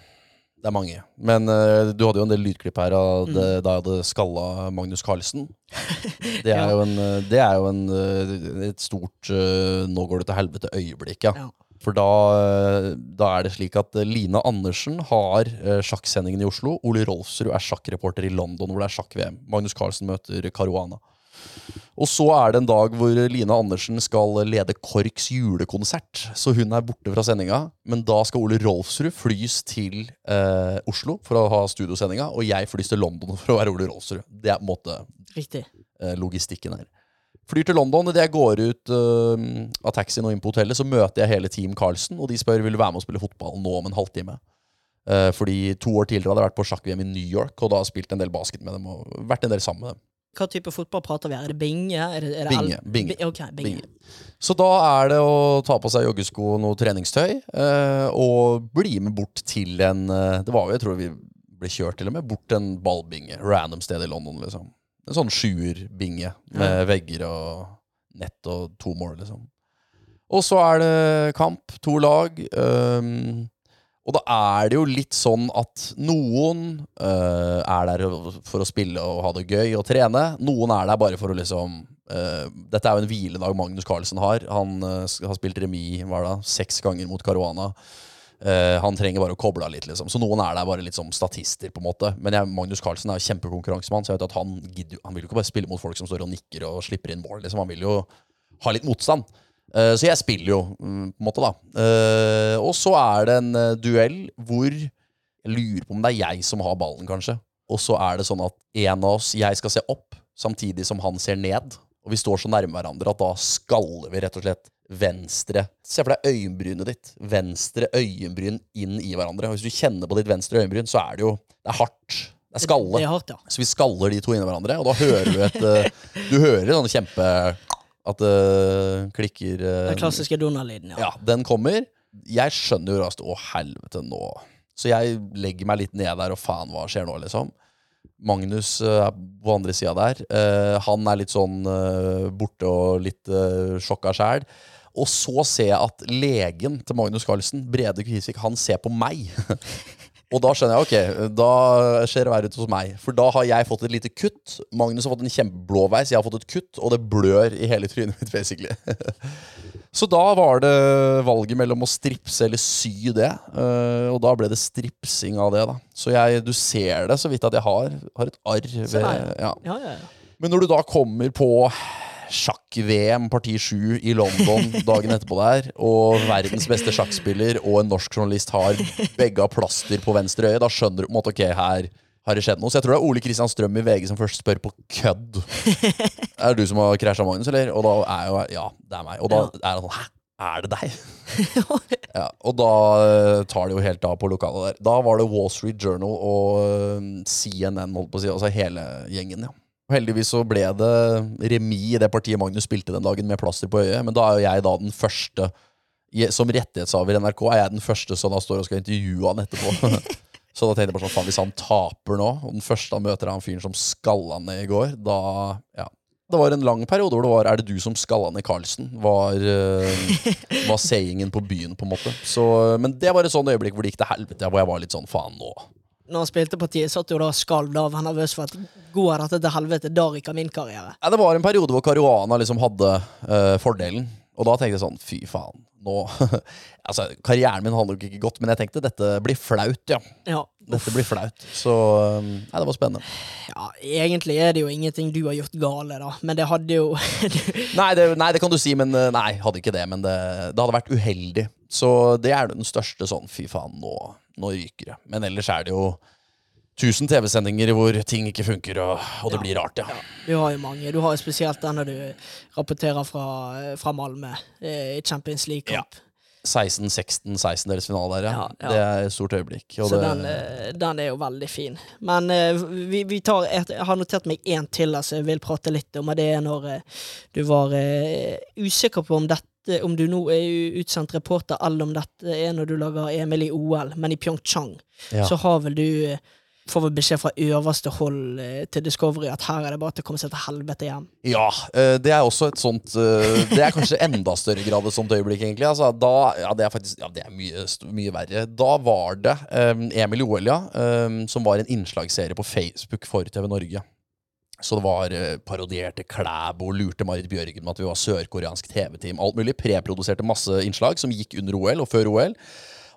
Det er mange. Men uh, du hadde jo en del lydklipp her av det, da jeg hadde skalla Magnus Carlsen. Det er jo, en, eh, det er jo en, eh, et stort uh, 'nå går det til helvete'-øyeblikk, ja. Ja. For da, da er det slik at eh, Line Andersen har eh, sjakksendingen i Oslo. Ole Rolfsrud er sjakkreporter i London, hvor det er sjakk-VM. Magnus Carlsen møter Caruana. Og så er det en dag hvor Line Andersen skal lede KORKs julekonsert. Så hun er borte fra sendinga, men da skal Ole Rolfsrud flys til eh, Oslo for å ha studiosendinga, og jeg flys til London for å være Ole Rolfsrud. Det er på en måte eh, logistikken her. Flyr til London. Idet jeg går ut uh, av taxien og inn på hotellet, så møter jeg hele Team Carlsen, og de spør vil du være med og spille fotball nå om en halvtime. Uh, fordi to år tidligere hadde jeg vært på sjakk-VM i New York, og da spilt en del basket med dem og vært en del sammen med dem. Hva type fotball prater vi her? Er det binge? Er det, er det Binge, binge, Okay, binge. binge. Så da er det å ta på seg joggesko og noe treningstøy, uh, og bli med bort til en Det var jo, jeg tror vi ble kjørt til og med, bort til en ballbinge. Random sted i London, liksom. En sånn sjuerbinge med vegger og nett og to mål, liksom. Og så er det kamp, to lag. Um, og da er det jo litt sånn at noen uh, er der for å spille og ha det gøy og trene. Noen er der bare for å liksom uh, Dette er jo en hviledag Magnus Carlsen har. Han uh, har spilt remis seks ganger mot Caruana. Eh, han trenger bare å koble av litt, liksom. Så noen er der bare litt som statister, på en måte. Men jeg, Magnus Carlsen er jo kjempekonkurransemann, så jeg vet at han, gidder, han vil jo ikke bare spille mot folk som står og nikker og slipper inn mål. Liksom. Han vil jo ha litt motstand. Uh, så jeg spiller jo, um, på en måte, da. Uh, og så er det en duell hvor jeg lurer på om det er jeg som har ballen, kanskje. Og så er det sånn at en av oss, jeg skal se opp, samtidig som han ser ned. Og vi står så nærme hverandre at da skaller vi rett og slett venstre Se for deg øyenbrynet ditt. Venstre øyenbryn inn i hverandre. Og hvis du kjenner på ditt venstre øyenbryn, så er det jo Det er hardt. Det er skalle. Det er hardt, ja. Så vi skaller de to inn i hverandre, og da hører du et eh, Du hører sånn kjempe At det klikker eh, Den klassiske Donald-lyden, ja. ja, den kommer. Jeg skjønner jo raskt Å, helvete, nå Så jeg legger meg litt ned der, og faen, hva skjer nå, liksom? Magnus eh, er på andre sida der. Eh, han er litt sånn eh, borte og litt sjokka sjæl. Og så ser jeg at legen til Magnus Carlsen, Brede Kvisvik, han ser på meg. Og da skjønner jeg ok, da skjer det verre ut hos meg. For da har jeg fått et lite kutt. Magnus har fått en kjempeblåveis, jeg har fått et kutt, og det blør i hele trynet mitt, basically. Så da var det valget mellom å stripse eller sy det. eh, og da ble det stripsing av det, da. Så jeg, du ser det så vidt at jeg har, har et arr ved ja. Ja, ja, ja. Men når du da kommer på sjakk-VM parti 7 i London dagen etterpå der, og verdens beste sjakkspiller og en norsk journalist har begge har plaster på venstre øye, da skjønner du på en måte ok, her har det skjedd noe. Så jeg tror det er Ole Kristian Strøm i VG som først spør på kødd. Er det du som har krasja Magnus, eller? Og da er jo Ja, det er meg. Og da er han sånn Hæ? Er det deg? ja, og da eh, tar det jo helt av på lokalet der. Da var det Wall Street Journal og eh, CNN, holdt på å si, altså hele gjengen, ja. Og heldigvis så ble det remis i det partiet Magnus spilte den dagen med plaster på øyet, men da er jo jeg da den første som rettighetshaver i NRK er jeg den første som da står og skal intervjue han etterpå. så da tenkte jeg bare sånn, faen hvis han taper nå, og den første han møter er han fyren som skalla ned i går, da, ja. Det var en lang periode hvor det var 'er det du som skalla ned Carlsen', var, uh, var sayingen på byen, på en måte. Så, men det var et sånn øyeblikk hvor det gikk til helvete, hvor jeg var litt sånn faen nå. Når han spilte partiet, satt jo da skalv av. Han var nervøs for at går dette til helvete, da ryker min karriere. Ja, det var en periode hvor Caruana liksom hadde uh, fordelen. Og da tenkte jeg sånn, fy faen, nå Altså, karrieren min handler jo ikke godt, men jeg tenkte dette blir flaut, ja. Ja. Dette blir flaut. Så um, Nei, det var spennende. Ja, egentlig er det jo ingenting du har gjort gale, da, men det hadde jo Nei det, nei, det kan du si, men eh, nei, hadde ikke det. Men det, det hadde vært uheldig. Så det er den største sånn fy faen, nå, nå ryker det. Men ellers er det jo 1000 TV-sendinger hvor ting ikke funker, og, og det blir rart, ja. Du har jo mange. Du har jo spesielt den når du rapporterer fra, fra Malmö eh, i Champions League-kamp. 16-16, 16 finale der, ja. Ja, ja. Det er et stort øyeblikk. Så det, den, eh, den er jo veldig fin. Men eh, vi, vi tar et, jeg har notert meg én til altså, jeg vil prate litt om, og det er når eh, du var uh, usikker på om dette om du nå er utsendt reporter, eller om dette er når du lager Emil i OL, men i Pyeongchang, Ja. så har vel du eh, Får vel beskjed fra øverste hold eh, til Discovery at her er det bare til å komme seg til helvete hjem. Ja, eh, det er også et sånt eh, Det er kanskje enda større grad et sånt øyeblikk, egentlig. Altså, da, ja, det er faktisk ja, det er mye, mye verre. Da var det um, Emil ja, eh, som var en innslagsserie på Facebook for TV Norge. Så det var eh, parodierte Klæbo, lurte Marit Bjørgen med at vi var sørkoreansk TV-team. Alt mulig. Preproduserte masse innslag som gikk under OL og før OL.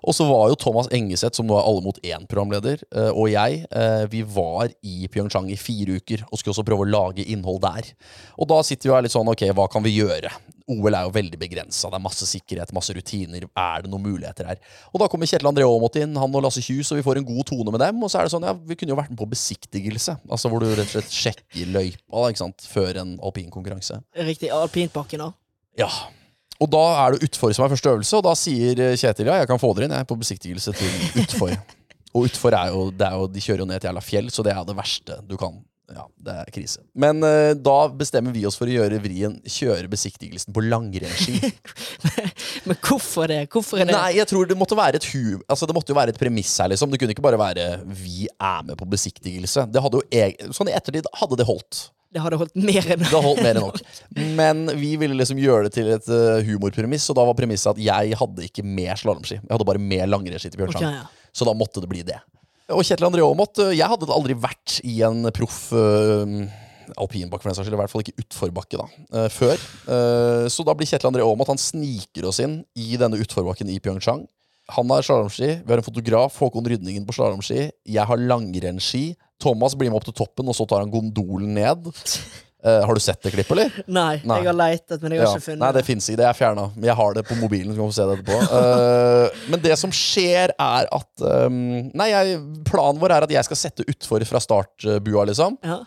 Og så var jo Thomas Engeseth, som nå er Alle mot én-programleder, eh, og jeg, eh, vi var i Pyeongchang i fire uker og skulle også prøve å lage innhold der. Og da sitter vi og er litt sånn, ok, hva kan vi gjøre? OL er jo veldig begrensa, det er masse sikkerhet, masse rutiner. Er det noen muligheter her? Og da kommer Kjetil André Aamodt inn, han og Lasse Kjus, og vi får en god tone med dem. Og så er det sånn, ja, vi kunne jo vært med på besiktigelse, altså hvor du rett og slett sjekker løypa ikke sant, før en alpinkonkurranse. Riktig. Alpinpakken, da. Ja. Og da er det utfor som er første øvelse, og da sier Kjetil ja, jeg kan få dere inn jeg, på besiktigelse til utfor. og utfor er jo, det er jo De kjører jo ned et jævla fjell, så det er det verste du kan. Ja, det er krise. Men uh, da bestemmer vi oss for å gjøre vrien kjøre besiktigelsen på langrennsski. Men hvorfor det? Hvorfor det Nei, jeg tror det måtte være et hu Altså det måtte jo være et premiss her, liksom. Det kunne ikke bare være 'vi er med på besiktigelse'. Det hadde jo eg Sånn i ettertid hadde det holdt. Det hadde holdt mer enn Det holdt mer enn nok. Men vi ville liksom gjøre det til et uh, humorpremiss, og da var premisset at jeg hadde ikke mer slalåmski. Jeg hadde bare mer langrennsski til Bjørnstad. Okay, ja. Så da måtte det bli det. Og Kjetil André Aamodt eh, Jeg hadde aldri vært i en proff uh, alpinbakke, for den saks skyld. I hvert fall ikke utforbakke, da. eh, før. Eh, så da blir Kjetil André Aamodt Han sniker oss inn i denne utforbakken i Pyeongchang. Han har slalåmski, vi har en fotograf, Håkon Rydningen på slalåmski. Jeg har langrennsski. Thomas blir med opp til toppen, og så tar han gondolen ned. Eh, har du sett det klippet, eller? Nei, Nei. jeg har leitet, men jeg har Ja. ikke funnet Nei, det Finnes ikke. Det er fjerna. Men jeg har det på mobilen. Så kan få se det etterpå. Uh, men det som skjer, er at um, Nei, jeg, planen vår er at jeg skal sette utfor fra startbua, liksom. Ja.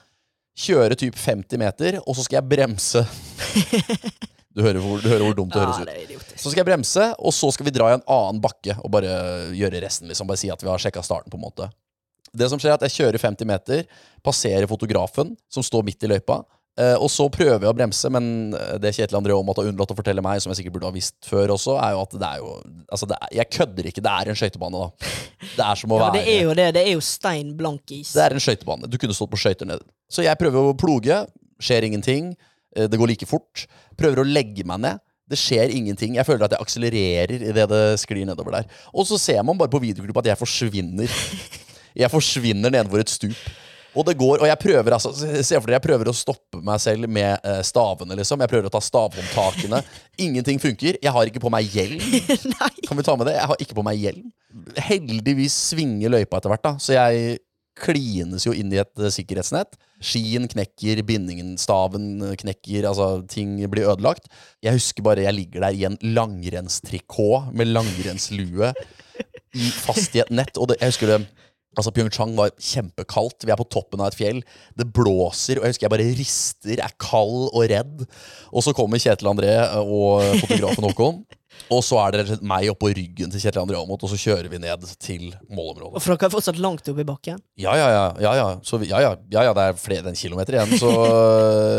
Kjøre typ 50 meter, og så skal jeg bremse. Du hører hvor, du hører hvor dumt det høres ut. det. Så skal jeg bremse, og så skal vi dra i en annen bakke og bare gjøre resten. liksom Bare si at vi har sjekka starten. på en måte Det som skjer er at Jeg kjører 50 meter, passerer fotografen, som står midt i løypa. Eh, og så prøver jeg å bremse, men eh, det Kjetil André Aamodt har unnlatt å fortelle meg, som jeg sikkert burde ha visst før også, er jo at det er jo Altså, det er, jeg kødder ikke. Det er en skøytebane, da. Det er som å Ja, være det er jo det. Det er jo stein blank is. det er en skøytebane. Du kunne stått på skøyter nede. Så jeg prøver å ploge. Skjer ingenting. Eh, Det går like fort. Prøver å legge meg ned. Det skjer ingenting. Jeg føler at jeg akselererer idet det sklir nedover der. Og så ser man bare på videoklipp at jeg forsvinner. Jeg forsvinner nedover et stup. Og det går, og jeg prøver altså, se for dere, jeg prøver å stoppe meg selv med eh, stavene. liksom Jeg prøver å ta stavhåndtakene. Ingenting funker. Jeg har ikke på meg hjelm. Kan vi ta med det? Jeg har ikke på meg hjelm. Heldigvis svinger løypa etter hvert, da så jeg klines jo inn i et eh, sikkerhetsnett. Skien knekker, bindingen, staven knekker, altså ting blir ødelagt. Jeg husker bare jeg ligger der i en langrennstrikot med langrennslue i, fast i et nett. Og det, jeg husker det Altså Pyeongchang var kjempekaldt. Vi er på toppen av et fjell. Det blåser, og jeg husker jeg bare rister, er kald og redd. Og så kommer Kjetil André og fotografen Håkon. Og så er det og meg oppå ryggen til Kjetil André Aamodt, og så kjører vi ned til målområdet. For dere er fortsatt langt oppe i bakken. Ja, ja, ja. ja, ja. Så, ja, ja, ja, ja det er flere enn en kilometer igjen, så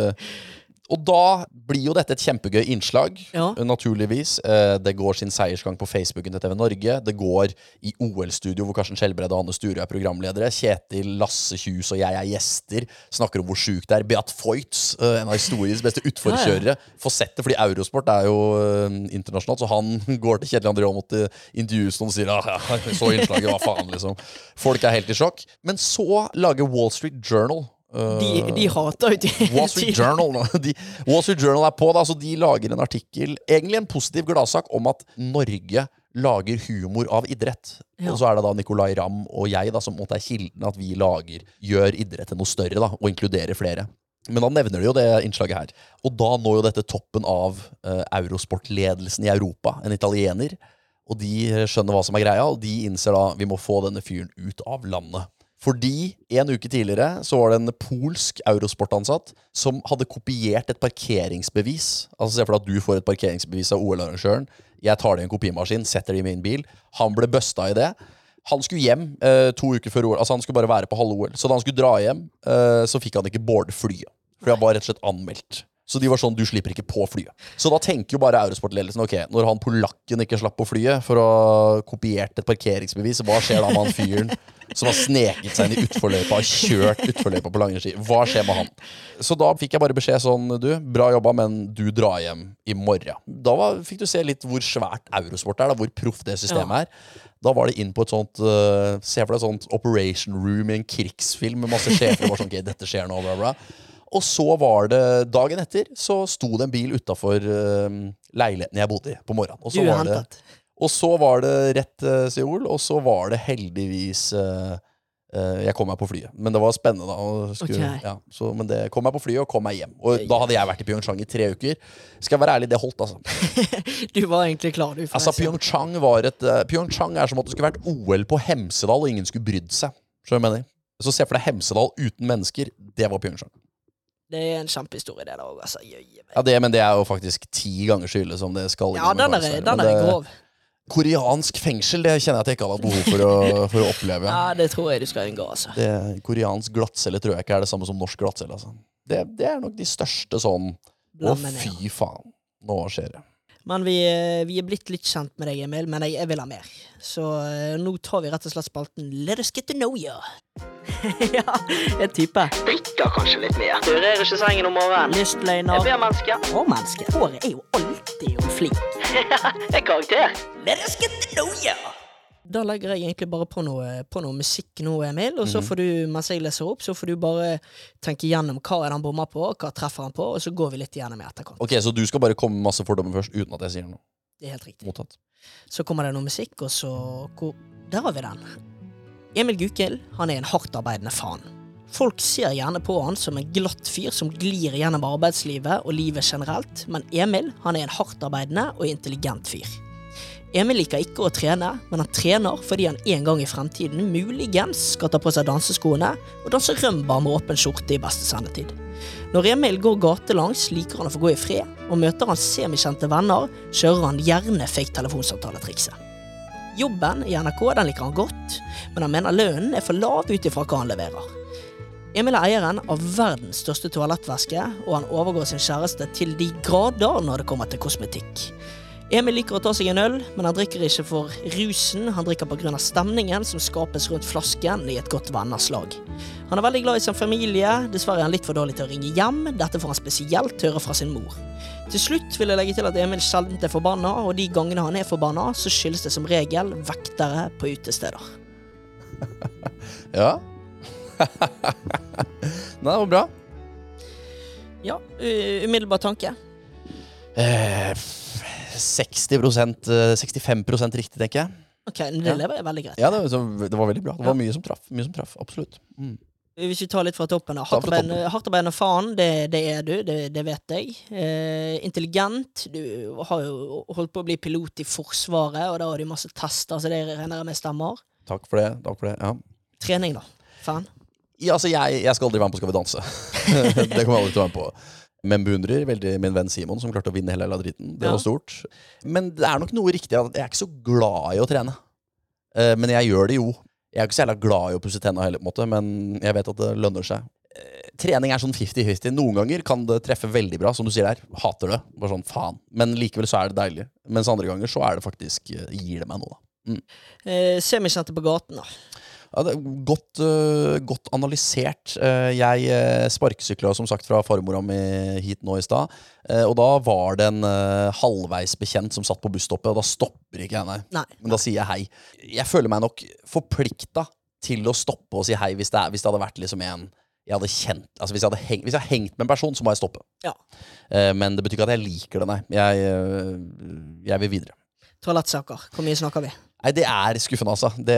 Og da blir jo dette et kjempegøy innslag, Ja. naturligvis. Eh, Det går sin seiersgang på Facebooken til TV Norge. Det går i OL-studio, hvor Karsten Skjelbred og Anne Sture er programledere. Kjetil, Lasse Kjus og jeg er gjester. Snakker om hvor sjukt det er. Beat Foyts, eh, en av historiens beste utforkjørere, får sett det fordi Eurosport er jo eh, internasjonalt, så han går til Kjetil André Aamodt i intervjuet og sier ah, ja, så innslaget, hva faen, liksom. Folk er helt i sjokk. Men så lager Wall Street Journal De, de hater jo de Wall Street Journal. De, Wall Street Journal er på, da, så de lager en artikkel, egentlig en positiv gladsak, om at Norge lager humor av idrett. Ja. Og så er det da Nicolay Ramm og jeg da, som måtte er kilden at vi lager, gjør idrett til noe større da, og inkluderer flere. Men da nevner de jo det innslaget her. Og da når jo dette toppen av uh, Eurosport-ledelsen i Europa, en italiener. Og de eh, skjønner hva som er greia, og de innser da vi må få denne fyren ut av landet. Fordi en uke tidligere så var det en polsk Eurosport-ansatt som hadde kopiert et parkeringsbevis. Altså Se for deg at du får et parkeringsbevis av OL-arrangøren. Jeg tar det i en kopimaskin, setter det i min bil. Han ble busta i det. Han skulle hjem eh, to uker før OL. Altså Han skulle bare være på halve OL. Så da han skulle dra hjem, eh, så fikk han ikke boarde flyet. For han var rett og slett anmeldt. Så de var sånn, du slipper ikke på flyet. Så da tenker jo bare Eurosport-ledelsen ok, når han polakken ikke slapp på flyet for å ha kopiert et parkeringsbevis, hva skjer da med han fyren som har sneket seg inn i utforløypa og kjørt utforløypa på langrennsski? Hva skjer med han? Så da fikk jeg bare beskjed sånn, du, bra jobba, men du drar hjem i morgen. Da var, fikk du se litt hvor svært Eurosport er, da, hvor proff det systemet er. Da var det inn på et sånt uh, Se for deg et sånt operation room i en krigsfilm med masse sjefer. og bare sånn, ok, dette skjer nå, bla bla og så var det dagen etter så sto det en bil utafor uh, leiligheten jeg bodde i, på morgenen. Og så, var det, og så var det rett uh, Seoul, og så var det heldigvis uh, Jeg kom meg på flyet. Men det var spennende, da. Skulle, okay. ja, så, men det kom meg på flyet og kom meg hjem. Og da hadde jeg vært i Pyeongchang i tre uker. Skal jeg være ærlig, det holdt, altså. Du var egentlig klar, du. Altså. Pyeongchang var et Pyeongchang er som at det skulle vært OL på Hemsedal, og ingen skulle brydd seg. Så? Så se for deg Hemsedal uten mennesker. Det var Pyeongchang. Det er en kjempehistorie, det der òg. Altså. Ja, det, men det er jo faktisk ti ganger så ille som det skal Ja, den er, den er grov. Koreansk fengsel det kjenner jeg at jeg ikke har hatt behov for å, for å oppleve. Ja, det tror jeg du skal unngå, altså. Det, koreansk glattcelle tror jeg ikke er det samme som norsk glattcelle. Altså. Det, det er nok de største sånn Å, fy faen. Nå skjer det. Men vi, eh, vi er blitt litt kjent med deg, Emil, men jeg, jeg vil ha mer. Så eh, nå tar vi rett og slett spalten Let us get to know you. ja, en type. Drikker kanskje litt mer. Rører ikke sengen om morgenen. Lystløgner. Jeg blir menneske. Hårmenneske. Håret er jo alltid jo flink. er karakter. Let us get to know you. Da legger jeg egentlig bare på noe, på noe musikk nå, Emil, og så Mhm. får du, mens jeg leser opp, så får du bare tenke gjennom hva er det han bommer på, hva treffer han på, og så går vi litt gjennom i etterkant. Ok, Så du skal bare komme med masse fordommer først, uten at jeg sier noe? Det er helt riktig. Mottatt. Så kommer det noe musikk, og så hvor, Der har vi den. Emil Gukild han er en hardtarbeidende faen. Folk ser gjerne på han som en glatt fyr som glir gjennom arbeidslivet og livet generelt, men Emil han er en hardtarbeidende og intelligent fyr. Emil liker ikke å trene, men han trener fordi han en gang i fremtiden muligens skal ta på seg danseskoene og danse rømba med åpen skjorte i beste sendetid. Når Emil går gatelangs, liker han å få gå i fred, og møter han semikjente venner, kjører han gjerne fake telefonsamtaletrikset. Jobben i NRK den liker han godt, men han mener lønnen er for lav ut ifra hva han leverer. Emil er eieren av verdens største toalettveske, og han overgår sin kjæreste til de grader når det kommer til kosmetikk. Emil liker å ta seg en øl, men han drikker ikke for rusen, han drikker pga. stemningen som skapes rundt flasken i et godt vennerslag. Han er veldig glad i sin familie, dessverre er han litt for dårlig til å ringe hjem, dette får han spesielt høre fra sin mor. Til slutt vil jeg legge til at Emil sjelden er forbanna, og de gangene han er forbanna, så skyldes det som regel vektere på utesteder. Ja. Nei, det var bra. Ja, umiddelbar tanke. Eh, 60 eh, 65 riktig, tenker jeg. Ok, det lever jeg veldig greit. Ja, det, var- det var veldig bra. Det var mye som traff. Mye som traff, Absolutt. Mm. Hvis vi tar litt fra toppen da. Hardtarbeidende faen, det, det er du, det, det vet jeg. Eh, intelligent. Du har jo holdt på å bli pilot i Forsvaret, og da har du masse tester, så det regner jeg med stemmer. Takk for det. Takk for det. Ja. Trening, da. Fan. Ja, altså, jeg, jeg skal aldri være med på Skal vi danse. det kommer jeg aldri til å være med på. Men beundrer veldig min venn Simon, som klarte å vinne hele driten. Det Ja. var stort. Men det er nok noe riktig at jeg er ikke så glad i å trene. Eh, men jeg gjør det jo. Jeg er ikke så jævla glad i å pusse tenna heller, på en måte, men jeg vet at det lønner seg. Eh, Trening er sånn 50-50. Noen ganger kan det treffe veldig bra, som du sier der. Hater det. Bare sånn faen. Men likevel så er det deilig. Mens andre ganger så er det faktisk eh, gir det meg noe, da. Mm. Eh, semikjente på gaten, da. Ja, det er godt, uh, godt analysert. Uh, jeg uh, sparkesykla som sagt fra farmora mi hit nå i stad. Uh, og da var det en halvveis bekjent som satt på busstoppet, og da stopper ikke jeg, nei. Nei. Men da sier jeg hei. Jeg føler meg nok forplikta til å stoppe og si hei hvis det, er, hvis det hadde vært liksom en jeg hadde kjent Altså hvis jeg hadde hengt, hvis jeg hadde hengt med en person, så må jeg stoppe. Ja. Eh, men det betyr ikke at jeg liker det, nei. Jeg, jeg vil videre. Toalettsaker. Hvor mye snakker vi? Nei, det er skuffende, altså. Det,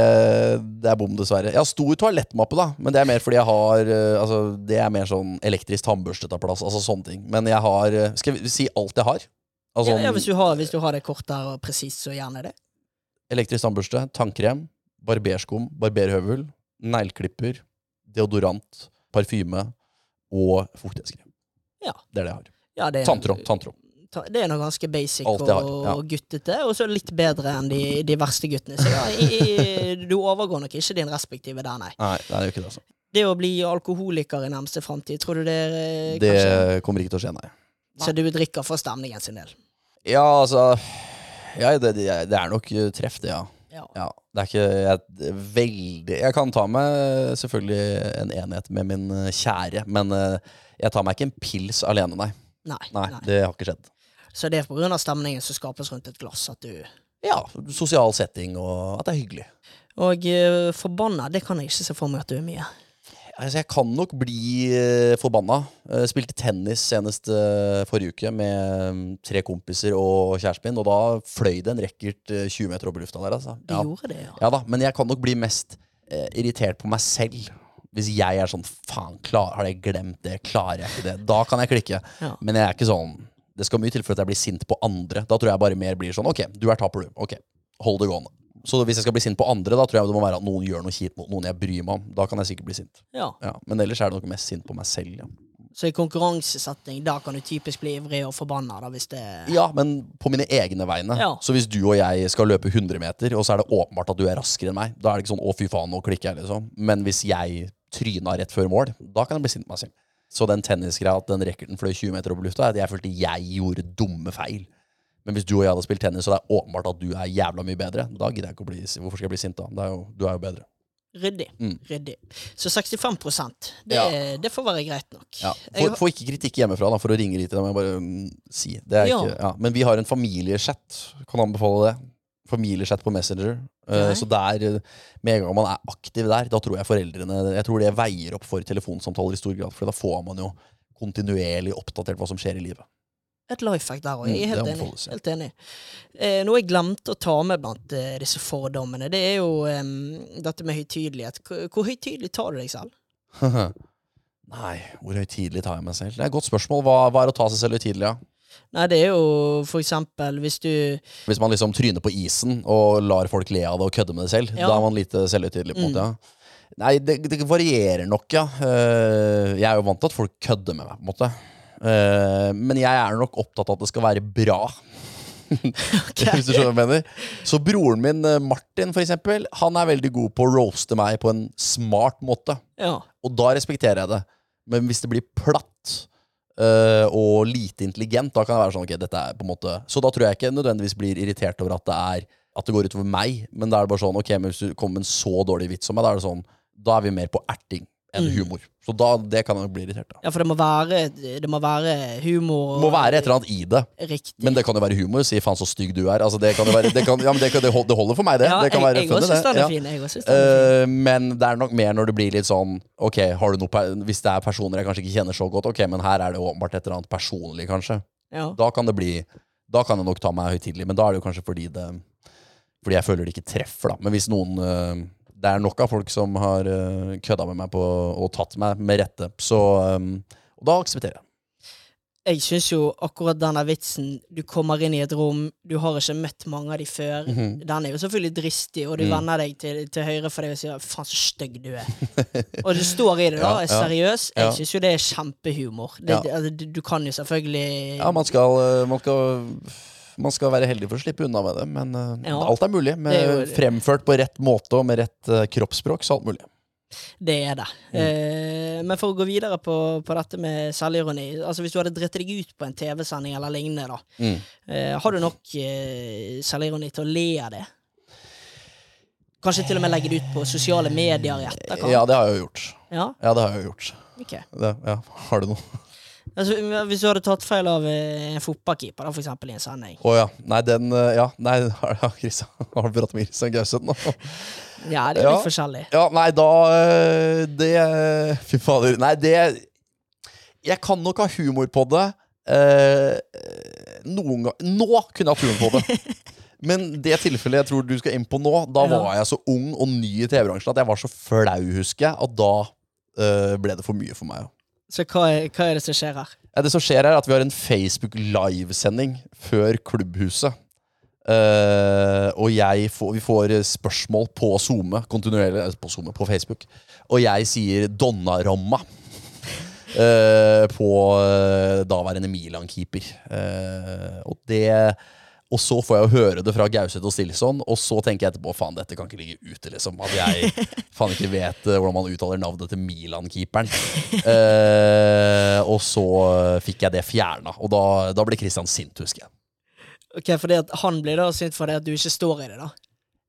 det er bom, dessverre. Jeg har stor toalettmappe, da, men det er mer fordi jeg har eh, Altså, det er mer sånn elektrisk tannbørste tar plass, altså sånne ting. Men jeg har eh, Skal vi si alt jeg har? Altså, ja, ja, hvis, du har, hvis du har det kort der og presist, så gjerne det. Elektrisk tannbørste, tannkrem, barberskum, barberhøvel, negleklipper, deodorant, parfyme og fuktighetskrem. Ja. Det er det jeg har. Ja, Tanntråd. Det er noe ganske basic og, ja. guttete, og så litt bedre enn de, de verste guttene. Så ja, i, i, du overgår nok ikke din respektive der, nei. Nei, nei, det jo ikke det, altså. Det å bli alkoholiker i nærmeste framtid, tror du det eh, Det kanskje kommer ikke til å skje, nei. Så du drikker for stemningen sin del? Ja, altså Ja, det, det, det er nok eh, treff, det, ja. Ja. Det er ikke jeg, er veldig Jeg kan ta meg selvfølgelig en enhet med min eh, kjære, men eh, jeg tar meg ikke en pils alene, nei. Nei, Nei, nei. det har ikke skjedd. Så det er av stemningen som skapes rundt et glass at du Ja, sosial setting og at det er hyggelig. Og uh, forbanna, det kan jeg ikke se for meg at du er mye. Altså, jeg kan nok bli uh, forbanna. Uh, spilte tennis senest uh, forrige uke med um, tre kompiser og kjæresten min, og da fløy det en racket eh, 20 meter opp i lufta der, altså. Ja. gjorde det, ja. Ja da, men jeg kan nok bli mest irritert på meg selv. Hvis jeg er sånn Faen, klar, har jeg glemt det? Klarer jeg ikke det? Da kan jeg klikke. Ja. Men jeg er ikke sånn Det skal mye til for at jeg blir sint på andre. Da tror jeg bare mer blir sånn Ok, du er taper, du. Ok, hold det gående. Så hvis jeg skal bli sint på andre, da tror jeg det må være at noen gjør noe kjipt mot noen jeg bryr meg om. Da kan jeg sikkert bli sint. Ja. Ja, men ellers er det nok mest sint på meg selv. Ja. Så i konkurransesetting, da kan du typisk bli ivrig og forbanna, da, hvis det Ja, men på mine egne vegne. Ja. Så hvis du og jeg skal løpe 100 meter, og så er det åpenbart at du er raskere enn meg, da er det ikke sånn 'å, fy faen, nå klikker jeg', liksom. Men hvis jeg tryna rett før mål, da kan jeg bli sint på meg selv. Så den tennisgreia at den racketen fløy 20 meter opp i lufta, at jeg følte jeg gjorde dumme feil. Men hvis du og jeg hadde spilt tennis, og det er åpenbart at du er jævla mye bedre, da gidder jeg ikke å bli Hvorfor skal jeg bli sint da? Det er jo, du er jo bedre. Ryddig. Mm. Ryddig. Så 65 det, Ja. det får være greit nok. Ja. Få, Får, ikke kritikk hjemmefra da, for å ringe dit. Det må jeg bare um, si. Det Ja. ikke, ja. Men vi har en familiechat. Kan anbefale det. Familiechat på Messenger. Eh, Nei. så der, eh, med en gang man er aktiv der, da tror jeg foreldrene Jeg tror det veier opp for telefonsamtaler i stor grad. For da får man jo kontinuerlig oppdatert hva som skjer i livet. Et life hack der òg. Mm, Jeg er helt enig. Helt enig. Eh, noe jeg glemte å ta med blant eh, disse fordommene, det er jo eh, dette med høytidelighet. Hvor, hvor høytidelig tar du deg selv? Nei, hvor høytidelig tar jeg meg selv? Det er et godt spørsmål. Hva, hva er å ta seg selv høytidelig? Ja? Nei, det er jo for eksempel hvis du Hvis man liksom tryner på isen og lar folk le av det og kødde med det selv, Ja. da er man lite selvhøytidelig. på en Mm. måte, ja. Nei, det, det varierer nok, ja. Eh, jeg er jo vant til at folk kødder med meg, på en måte. Eh, men jeg er nok opptatt av at det skal være bra. Hvis du skjønner hva jeg mener. Så broren min, eh, Martin, for eksempel, han er veldig god på å roaste meg på en smart måte. Ja. Og da respekterer jeg det. Men hvis det blir platt eh, og lite intelligent, da kan det være sånn ok, dette er på en måte Så da tror jeg ikke nødvendigvis blir irritert over at det er At det går utover meg, men da er det bare sånn Ok, men hvis du kommer med en så dårlig vits om meg, da er det sånn Da er vi mer på erting enn Mm. humor. Så da, det kan jeg bli irritert av. ja, for det må være, det må være humor. Det må være et eller annet i det. Riktig. Men det kan jo være humor. Si 'faen, så stygg du er'. Altså, det, kan jo være, det, kan, ja, men det, kan, det holder for meg, det. Ja, det kan jeg- være jeg også synes det. er Ja. fin, jeg synes det er Eh, men det er nok mer når det blir litt sånn Ok, har du noe Hvis det er personer jeg kanskje ikke kjenner så godt, ok, men her er det åpenbart et eller annet personlig, kanskje. Ja. Da kan det bli Da kan jeg nok ta meg høytidelig, men da er det jo kanskje fordi det Fordi jeg føler det ikke treffer, da. Men hvis noen eh, Det er nok av folk som har uh, kødda med meg på, og tatt meg med rette, så um, Og da aksepterer jeg. Jeg syns jo akkurat denne vitsen Du kommer inn i et rom, du har ikke møtt mange av de før. Mhm. Den er jo selvfølgelig dristig, og du Mm. vender deg til, til høyre for deg og sier 'faen, så stygg du er'. og du står i det, da. Er ja. seriøs. Jeg Ja. syns jo det er kjempehumor. Det, Ja. det, altså, du, du kan jo selvfølgelig Ja, man skal, eh, man skal man skal være heldig for å slippe unna med det, men eh, Ja. alt er mulig. Med, er jo- Fremført på rett måte og med rett uh, kroppsspråk, så alt mulig. Det er det. Mm. Eh, men for å gå videre på, på dette med selvironi altså Hvis du hadde dritt deg ut på en TV-sending eller lignende, da, Mm. eh, har du nok eh, selvironi til å le av det? Kanskje til og med legge det ut på sosiale medier i etterkant? Ja, det har jeg jo gjort. Ja? Ja, det har jeg jo gjort. Okay. Det, ja, har du noe? Altså, hvis du hadde tatt feil av eh, en fotballkeeper, for eksempel i en sending Å ja. Nei, den eh, Ja, nei, har ja, du pratet med Christian Gauseth nå? Ja, det er Ja. litt forskjellig. Ja, nei, da eh, Det Fy fader. Nei, det Jeg kan nok ha humor på det. eh, noen gang Nå kunne jeg hatt humor på det. Men det tilfellet jeg tror du skal inn på nå, da Ja. var jeg så ung og ny i TV-bransjen at jeg var så flau, husker jeg. Og da eh, ble det for mye for meg. Så hva er, hva er det som skjer her? Ja, det som skjer er at vi har en Facebook livesending før Klubbhuset. Uh, og får, vi får spørsmål på Zoome, kontinuerlig eh, på, Zoom, på Facebook. Og jeg sier Donnaromma. uh, på uh, daværende Milan-keeper. Uh, og det og så får jeg jo høre det fra Gauseth og Stilson, og så tenker jeg etterpå faen, dette kan ikke ligge ute. liksom At jeg faen ikke vet eh, hvordan man uttaler navnet til Milan-keeperen. Eh, og så fikk jeg det fjerna, og da, da ble Christian sint, husker jeg. Ok, fordi at Han blir da sint for det at du ikke står i det, da.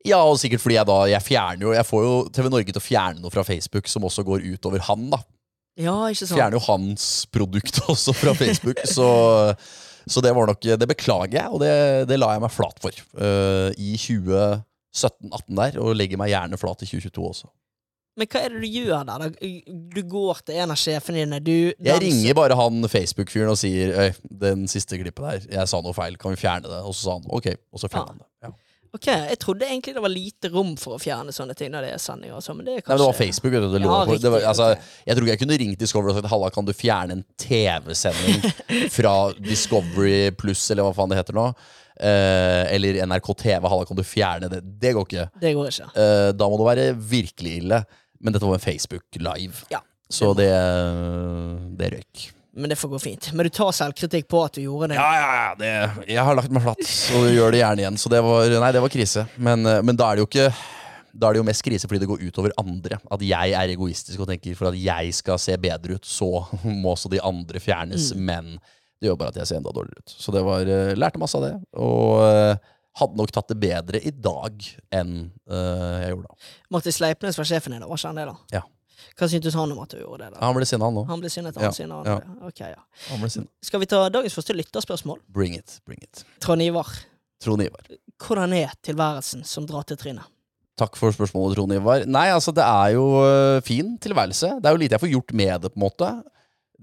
Ja, og sikkert fordi jeg da Jeg fjerner jo Jeg får jo TV Norge til å fjerne noe fra Facebook som også går utover han, da. Ja, ikke sant? Fjerner jo hans produkt også fra Facebook, så, så det var nok Det beklager jeg, og det, det la jeg meg flat for uh, i 2017-18 der, og legger meg gjerne flat i 2022 også. Men hva er det du gjør der? Du går til en av sjefene dine, du Jeg ringer bare han Facebook-fyren og sier Øy, den siste klippet der, jeg sa noe feil, kan vi fjerne det? Og så sa han ok, og så fjerner han det. Ja. Ok, Jeg trodde egentlig det var lite rom for å fjerne sånne ting når det er sendinger og så men det er Nei, kanskje men det var Facebook. Det Ja, på. Det var, altså. Jeg tror ikke jeg kunne ringt Discovery og sagt Halla, kan du fjerne en TV-sending fra Discovery Pluss, eller hva faen det heter nå? Eh, eller NRK TV. Halla, kan du fjerne det? Det går ikke. Det går ikke. Eh, da må det være virkelig ille. Men dette var en Facebook live. Ja. Så det, det røyk. Men det får gå fint. Men du tar selvkritikk på at du gjorde det? Ja, ja, ja. Det, jeg har lagt meg flatt, og gjør det gjerne igjen. Så det var, nei, det var krise. Men, eh, men da er det jo ikke da er det jo mest krise fordi det går utover andre. At jeg er egoistisk og tenker for at jeg skal se bedre ut, så må også de andre fjernes. Men det gjør bare at jeg ser enda dårligere ut. Så det var, eh, lærte masse av det. Og eh, hadde nok tatt det bedre i dag enn jeg gjorde da. Martin Sleipnes var sjefen din, da, var ikke han det? da? Ja. Hva syntes han om at du gjorde det? da? Han ble sinna, han nå. Han ble sinnet, Ja, han sinnet, han ja. Okay, ja. Han ble sinna. Skal vi ta dagens første lytterspørsmål? Bring it, bring it. Trond Ivar, Trond Ivar. hvordan er tilværelsen som drar til trynet? Takk for spørsmålet, Trond Ivar. Nei, altså, det er jo øh, fin tilværelse. Det er jo lite jeg får gjort med det, på en måte.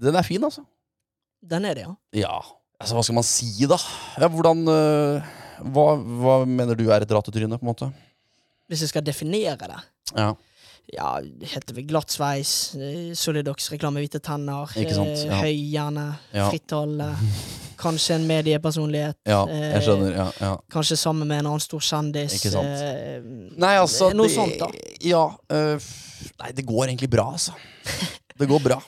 Den er fin, altså. Den er det, ja. Ja, altså, hva skal man si, da? Ja, hvordan uh, hva, hva mener du er et ratetryne, på en måte? Hvis jeg skal definere det. Ja. Ja, heter vi glatt sveis, eh, Solidox, reklame hvite tenner, Ikke sant, eh, ja. høy hjerne, Ja. frittalende, kanskje en mediepersonlighet. Ja, eh, jeg skjønner. Ja, ja. Kanskje sammen med en annen stor kjendis. Ikke sant. eh, Nei, altså Noe det, sånt, da. Ja. øh, nei, det går egentlig bra, altså. Det går bra.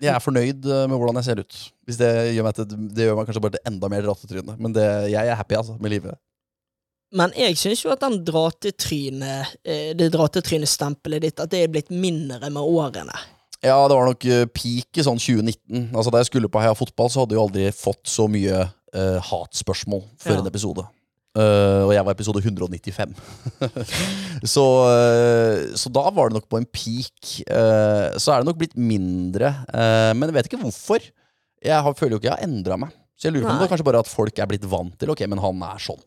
Jeg er fornøyd med hvordan jeg ser ut. Hvis det gjør meg til Det gjør meg kanskje bare til enda mer rattetryne. Men det, jeg er happy, altså, med livet. Men jeg syns jo at den dratetryne, eh, det dratetrynestempelet ditt, at det er blitt mindre med årene. Ja, det var nok uh, peak i sånn 2019. Altså Da jeg skulle på Heia Fotball, så hadde jeg jo aldri fått så mye uh, hatspørsmål før Ja. en episode. Uh, og jeg var episode 195. så, uh, så da var det nok på en peak. Eh, så er det nok blitt mindre. eh, men jeg vet ikke hvorfor. Jeg har, føler jo ikke jeg har endra meg. Så jeg lurer på om det kanskje bare at folk er blitt vant til Ok, men han er sånn.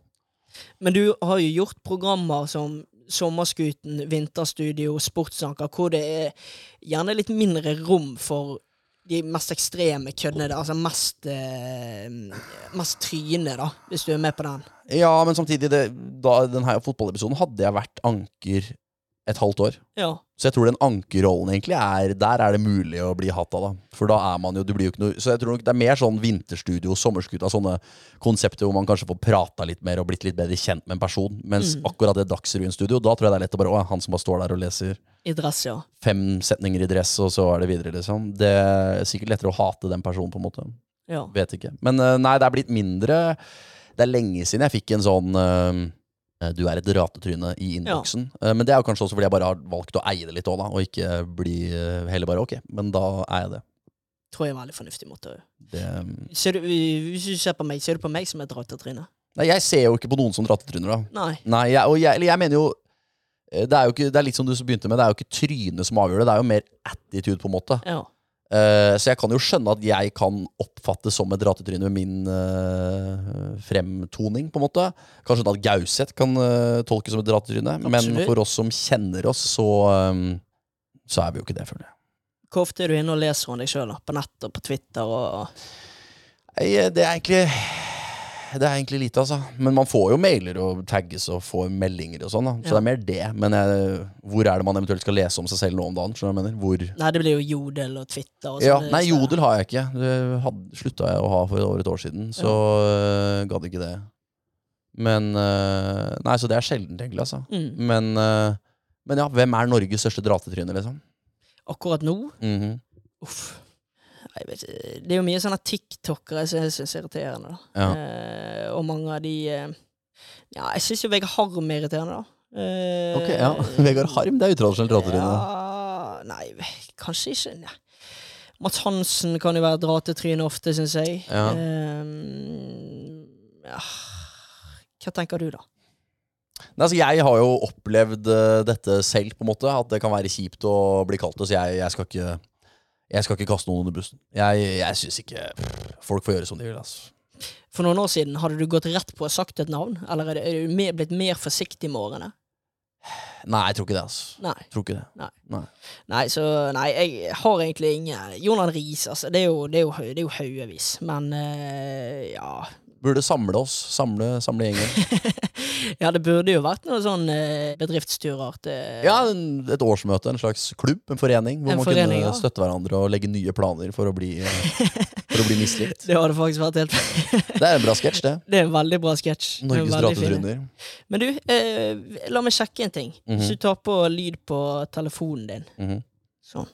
Men du har jo gjort programmer som Sommerskuten, Vinterstudio, Sportsanker, hvor det er gjerne litt mindre rom for de mest ekstreme køddene. Altså mest, eh, mest tryne, da, hvis du er med på den. Ja, men samtidig, det, da denne fotballepisoden hadde jeg vært anker et halvt år. Ja. Så jeg tror den ankerrollen egentlig er Der er det mulig å bli hatt av, da. For da er man jo du blir jo ikke noe Så jeg tror nok det er mer sånn vinterstudio, sommerskuta, sånne konsepter hvor man kanskje får prata litt mer og blitt litt bedre kjent med en person. Mens Mm. akkurat det Dagsrevyen-studio, da tror jeg det er lett å bare Å, han som bare står der og leser I dress, ja. fem setninger i dress, og så er det videre, liksom. Det er sikkert lettere å hate den personen, på en måte. ja. Vet ikke. Men eh, nei, det er blitt mindre Det er lenge siden jeg fikk en sånn eh, du er et ratetryne i innboksen. Ja. Men det er jo kanskje også fordi jeg bare har valgt å eie det litt òg. Og ikke bli eh, heller bare ok, men da er jeg det. Tror jeg er en veldig fornuftig måte. det Ser du, hvis du ser på meg, ser du på meg som et ratetryne? Nei, jeg ser jo ikke på noen som ratetryner, da. Nei. Nei, jeg, og jeg, jeg mener jo eh, det er jo ikke, det er litt som du begynte med, det er jo ikke trynet som avgjør det, det er jo mer attitude, på en måte. Ja. Eh, så jeg kan jo skjønne at jeg kan oppfattes som et ratetryne med min uh, fremtoning, på en måte. Kan skjønne at Gauseth kan uh, tolkes som et ratetryne, men for oss som kjenner oss, så, um, så er vi jo ikke det, føler jeg. Hvor ofte er du inne og leser om deg sjøl, på nett og på Twitter og Nei, Det er egentlig det er egentlig lite, altså. Men man får jo mailer og tagges og får meldinger og sånn. da Så Ja. det er mer det. Men jeg, hvor er det man eventuelt skal lese om seg selv nå om dagen? Skjønner du hva jeg mener? Hvor Nei, det blir jo Jodel og Twitter og ja. Nei, Jodel har jeg ikke. Det slutta jeg å ha for over et år siden. Så øh, gadd ikke det. Men øh, Nei, så det er sjeldent, egentlig. altså Mm. men, men ja, hvem er Norges største dratetryne, liksom? Akkurat nå Mhm. Uff. Vet, det er jo mye sånne tiktokere som jeg syns er irriterende. Da. Ja. Eh, og mange av de eh, Ja, jeg syns jo Vegard Harm er irriterende, da. Eh, Ok, ja. Vegard Harm, det er utradisjonelt dratetryne. Ja, nei, kanskje ikke. Nei. Mats Hansen kan jo være dratetryne ofte, syns jeg. Ja. Eh, ja. Hva tenker du, da? Nei, altså Jeg har jo opplevd øh, dette selv, på en måte. At det kan være kjipt å bli kalt det. Så jeg, jeg skal ikke Jeg skal ikke kaste noen under bussen. Jeg, jeg syns ikke pff, Folk får gjøre som de vil. altså For noen år siden, hadde du gått rett på og sagt et navn? Eller er, du mer, blitt mer forsiktig med årene? Nei, jeg tror ikke det. altså Nei. Tror ikke det. Nei. Nei. Nei, så Nei, jeg har egentlig ingen Jonan Riis, altså. Det er jo, det er jo, det er jo haugevis. Men eh, ja. Burde samle oss. Samle, samle gjengen. Ja, det burde jo vært noen sånn eh, bedriftsturer til Ja, en, Et årsmøte, en slags klubb, en forening. Hvor En man forening, kunne ja. støtte hverandre og legge nye planer for å bli, eh, for å bli mislikt. Det hadde faktisk vært helt Det er en bra sketsj, det. Det er en veldig bra sketsj. Norges veldig Men du, eh, la meg sjekke en ting. Mhm. Hvis du tar på lyd på telefonen din Mhm. Sånn.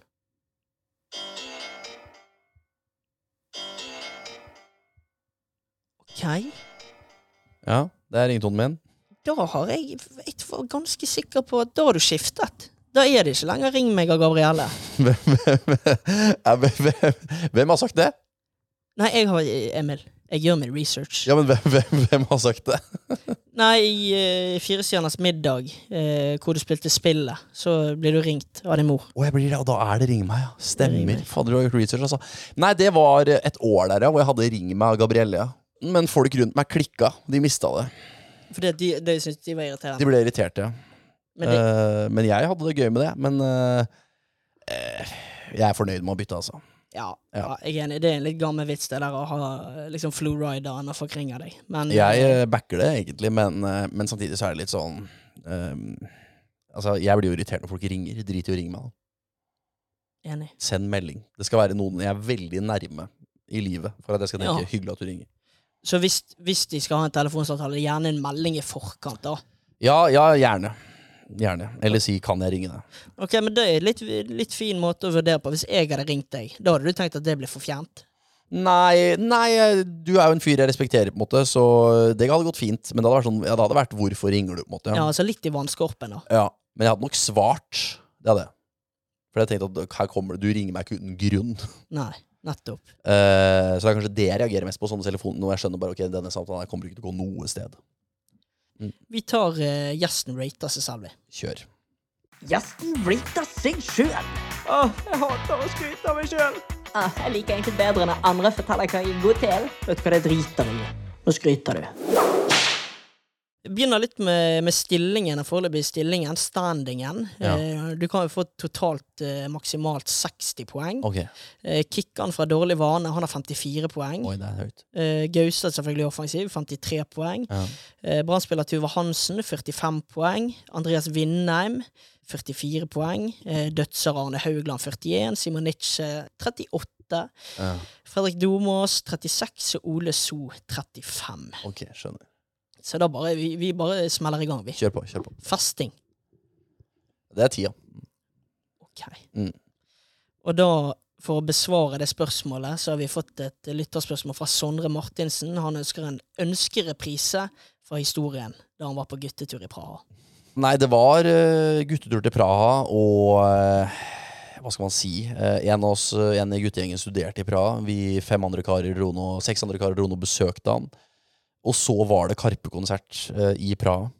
OK. Ja, det er ringtonen min. Da har jeg Jeg var ganske sikker på at da har du skiftet. Da er det ikke lenger 'Ring meg' av Gabrielle. Hvem, hvem, hvem, har sagt det? Nei, jeg har Emil. Jeg gjør min research. Ja, men hvem, hvem, har sagt det? Nei, i uh, Firestjerners middag, eh, hvor du spilte spillet, så blir du ringt av din mor. Å, jeg blir det, og da er det Ring meg, ja. Stemmer. Fader, du har gjort research, altså. Nei, det var et år der, ja, hvor jeg hadde Ring meg av Gabrielle, ja. Men folk rundt meg klikka. De mista det. Fordi de, de syntes de var irriterende. De ble irriterte, ja. Men de... uh, men jeg hadde det gøy med det. Men uh, jeg er fornøyd med å bytte, altså. ja, ja. jeg er enig. Det er en litt gammel vits, det der å ha eh, liksom flu-rider når folk ringer deg. Men Jeg backer det egentlig, men, men samtidig så er det litt sånn eh, Altså, jeg blir jo irritert når folk ringer. Drit i å ringe meg. enig. Send melding. Det skal være noen jeg er veldig nærme i livet for at jeg skal tenke Ja. hyggelig at du ringer. Så hvis, hvis de skal ha en telefonsamtale, gjerne en melding i forkant, da. Ja, ja, gjerne. Gjerne. Eller si 'kan jeg ringe deg'? Ok, men det er litt, litt fin måte å vurdere på. Hvis jeg hadde ringt deg, da hadde du tenkt at det ble for fjernt? Nei, nei, du er jo en fyr jeg respekterer, på en måte, så det hadde gått fint. Men det hadde vært, sånn, ja, det hadde vært 'hvorfor ringer du'? på en måte. Ja, altså litt i vannskorpen, da. Ja, Men jeg hadde nok svart. Det hadde jeg. For jeg tenkte at her kommer det, du ringer meg ikke uten grunn. Nei, nettopp. Uh, så det er kanskje det jeg reagerer mest på sånne telefoner. Når jeg skjønner bare ok, denne samtalen her kommer ikke til å gå noe sted. Vi tar uh, gjesten rater seg selv, vi. Kjør. Gjesten rater seg sjøl. Åh, jeg hater å skryte av meg sjøl. jeg liker egentlig bedre når andre forteller hva jeg er god til. Vet du hva, det driter jeg i. Nå skryter du. Begynner litt med, med stillingen, foreløpig stillingen, standingen. Ja. Eh, du kan jo få totalt eh, maksimalt 60 poeng. Okay. Eh, Kikkan fra Dårlig vane, han har 54 poeng. Oi, det er høyt. Eh, Gaustad selvfølgelig offensiv, 53 poeng. Ja. Eh, Brannspiller Tuva Hansen, 45 poeng. Andreas Vindheim, 44 poeng. Eh, Dødser Arne Haugland, 41. Simon Nitsche, 38. Ja. Fredrik Domås, 36. Og Ole So, 35. Ok, skjønner. Så da bare, vi, vi bare smeller i gang, vi. Kjør på. kjør på Festing. Det er tida. Ok. Mm. Og da, for å besvare det spørsmålet, så har vi fått et lytterspørsmål fra Sondre Martinsen. Han ønsker en ønskereprise fra historien da han var på guttetur i Praha. Nei, det var uh, guttetur til Praha, og uh, hva skal man si? Uh, en, av oss, en i guttegjengen studerte i Praha. Vi fem andre karer dro nå, seks andre karer dro nå og besøkte han. Og så var det Karpe-konsert eh, i Praha.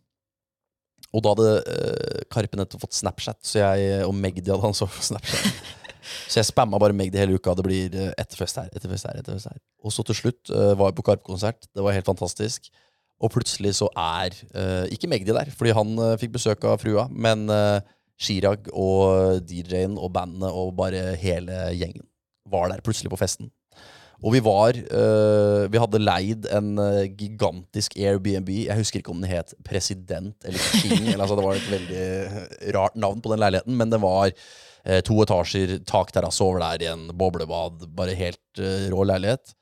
Og da hadde uh, Karpe nettopp fått Snapchat, så jeg, og Magdi hadde han for Snapchat. så jeg spamma bare Magdi hele uka. Det blir uh, etterfest her, etterfest her, etterfest her. Og så til slutt eh, var jeg på Karpe-konsert. Det var helt fantastisk. Og plutselig så er eh, ikke Magdi der, fordi han eh, fikk besøk av frua, men Chirag og DJ-en og bandet og bare hele gjengen var der plutselig på festen. Og vi var eh, Vi hadde leid en eh, gigantisk Airbnb. Jeg husker ikke om den het President eller King. eller, altså, det var et veldig eh, rart navn på den leiligheten, men det var eh, to etasjer, takterrasse over der igjen, boblebad. Bare helt rå leilighet.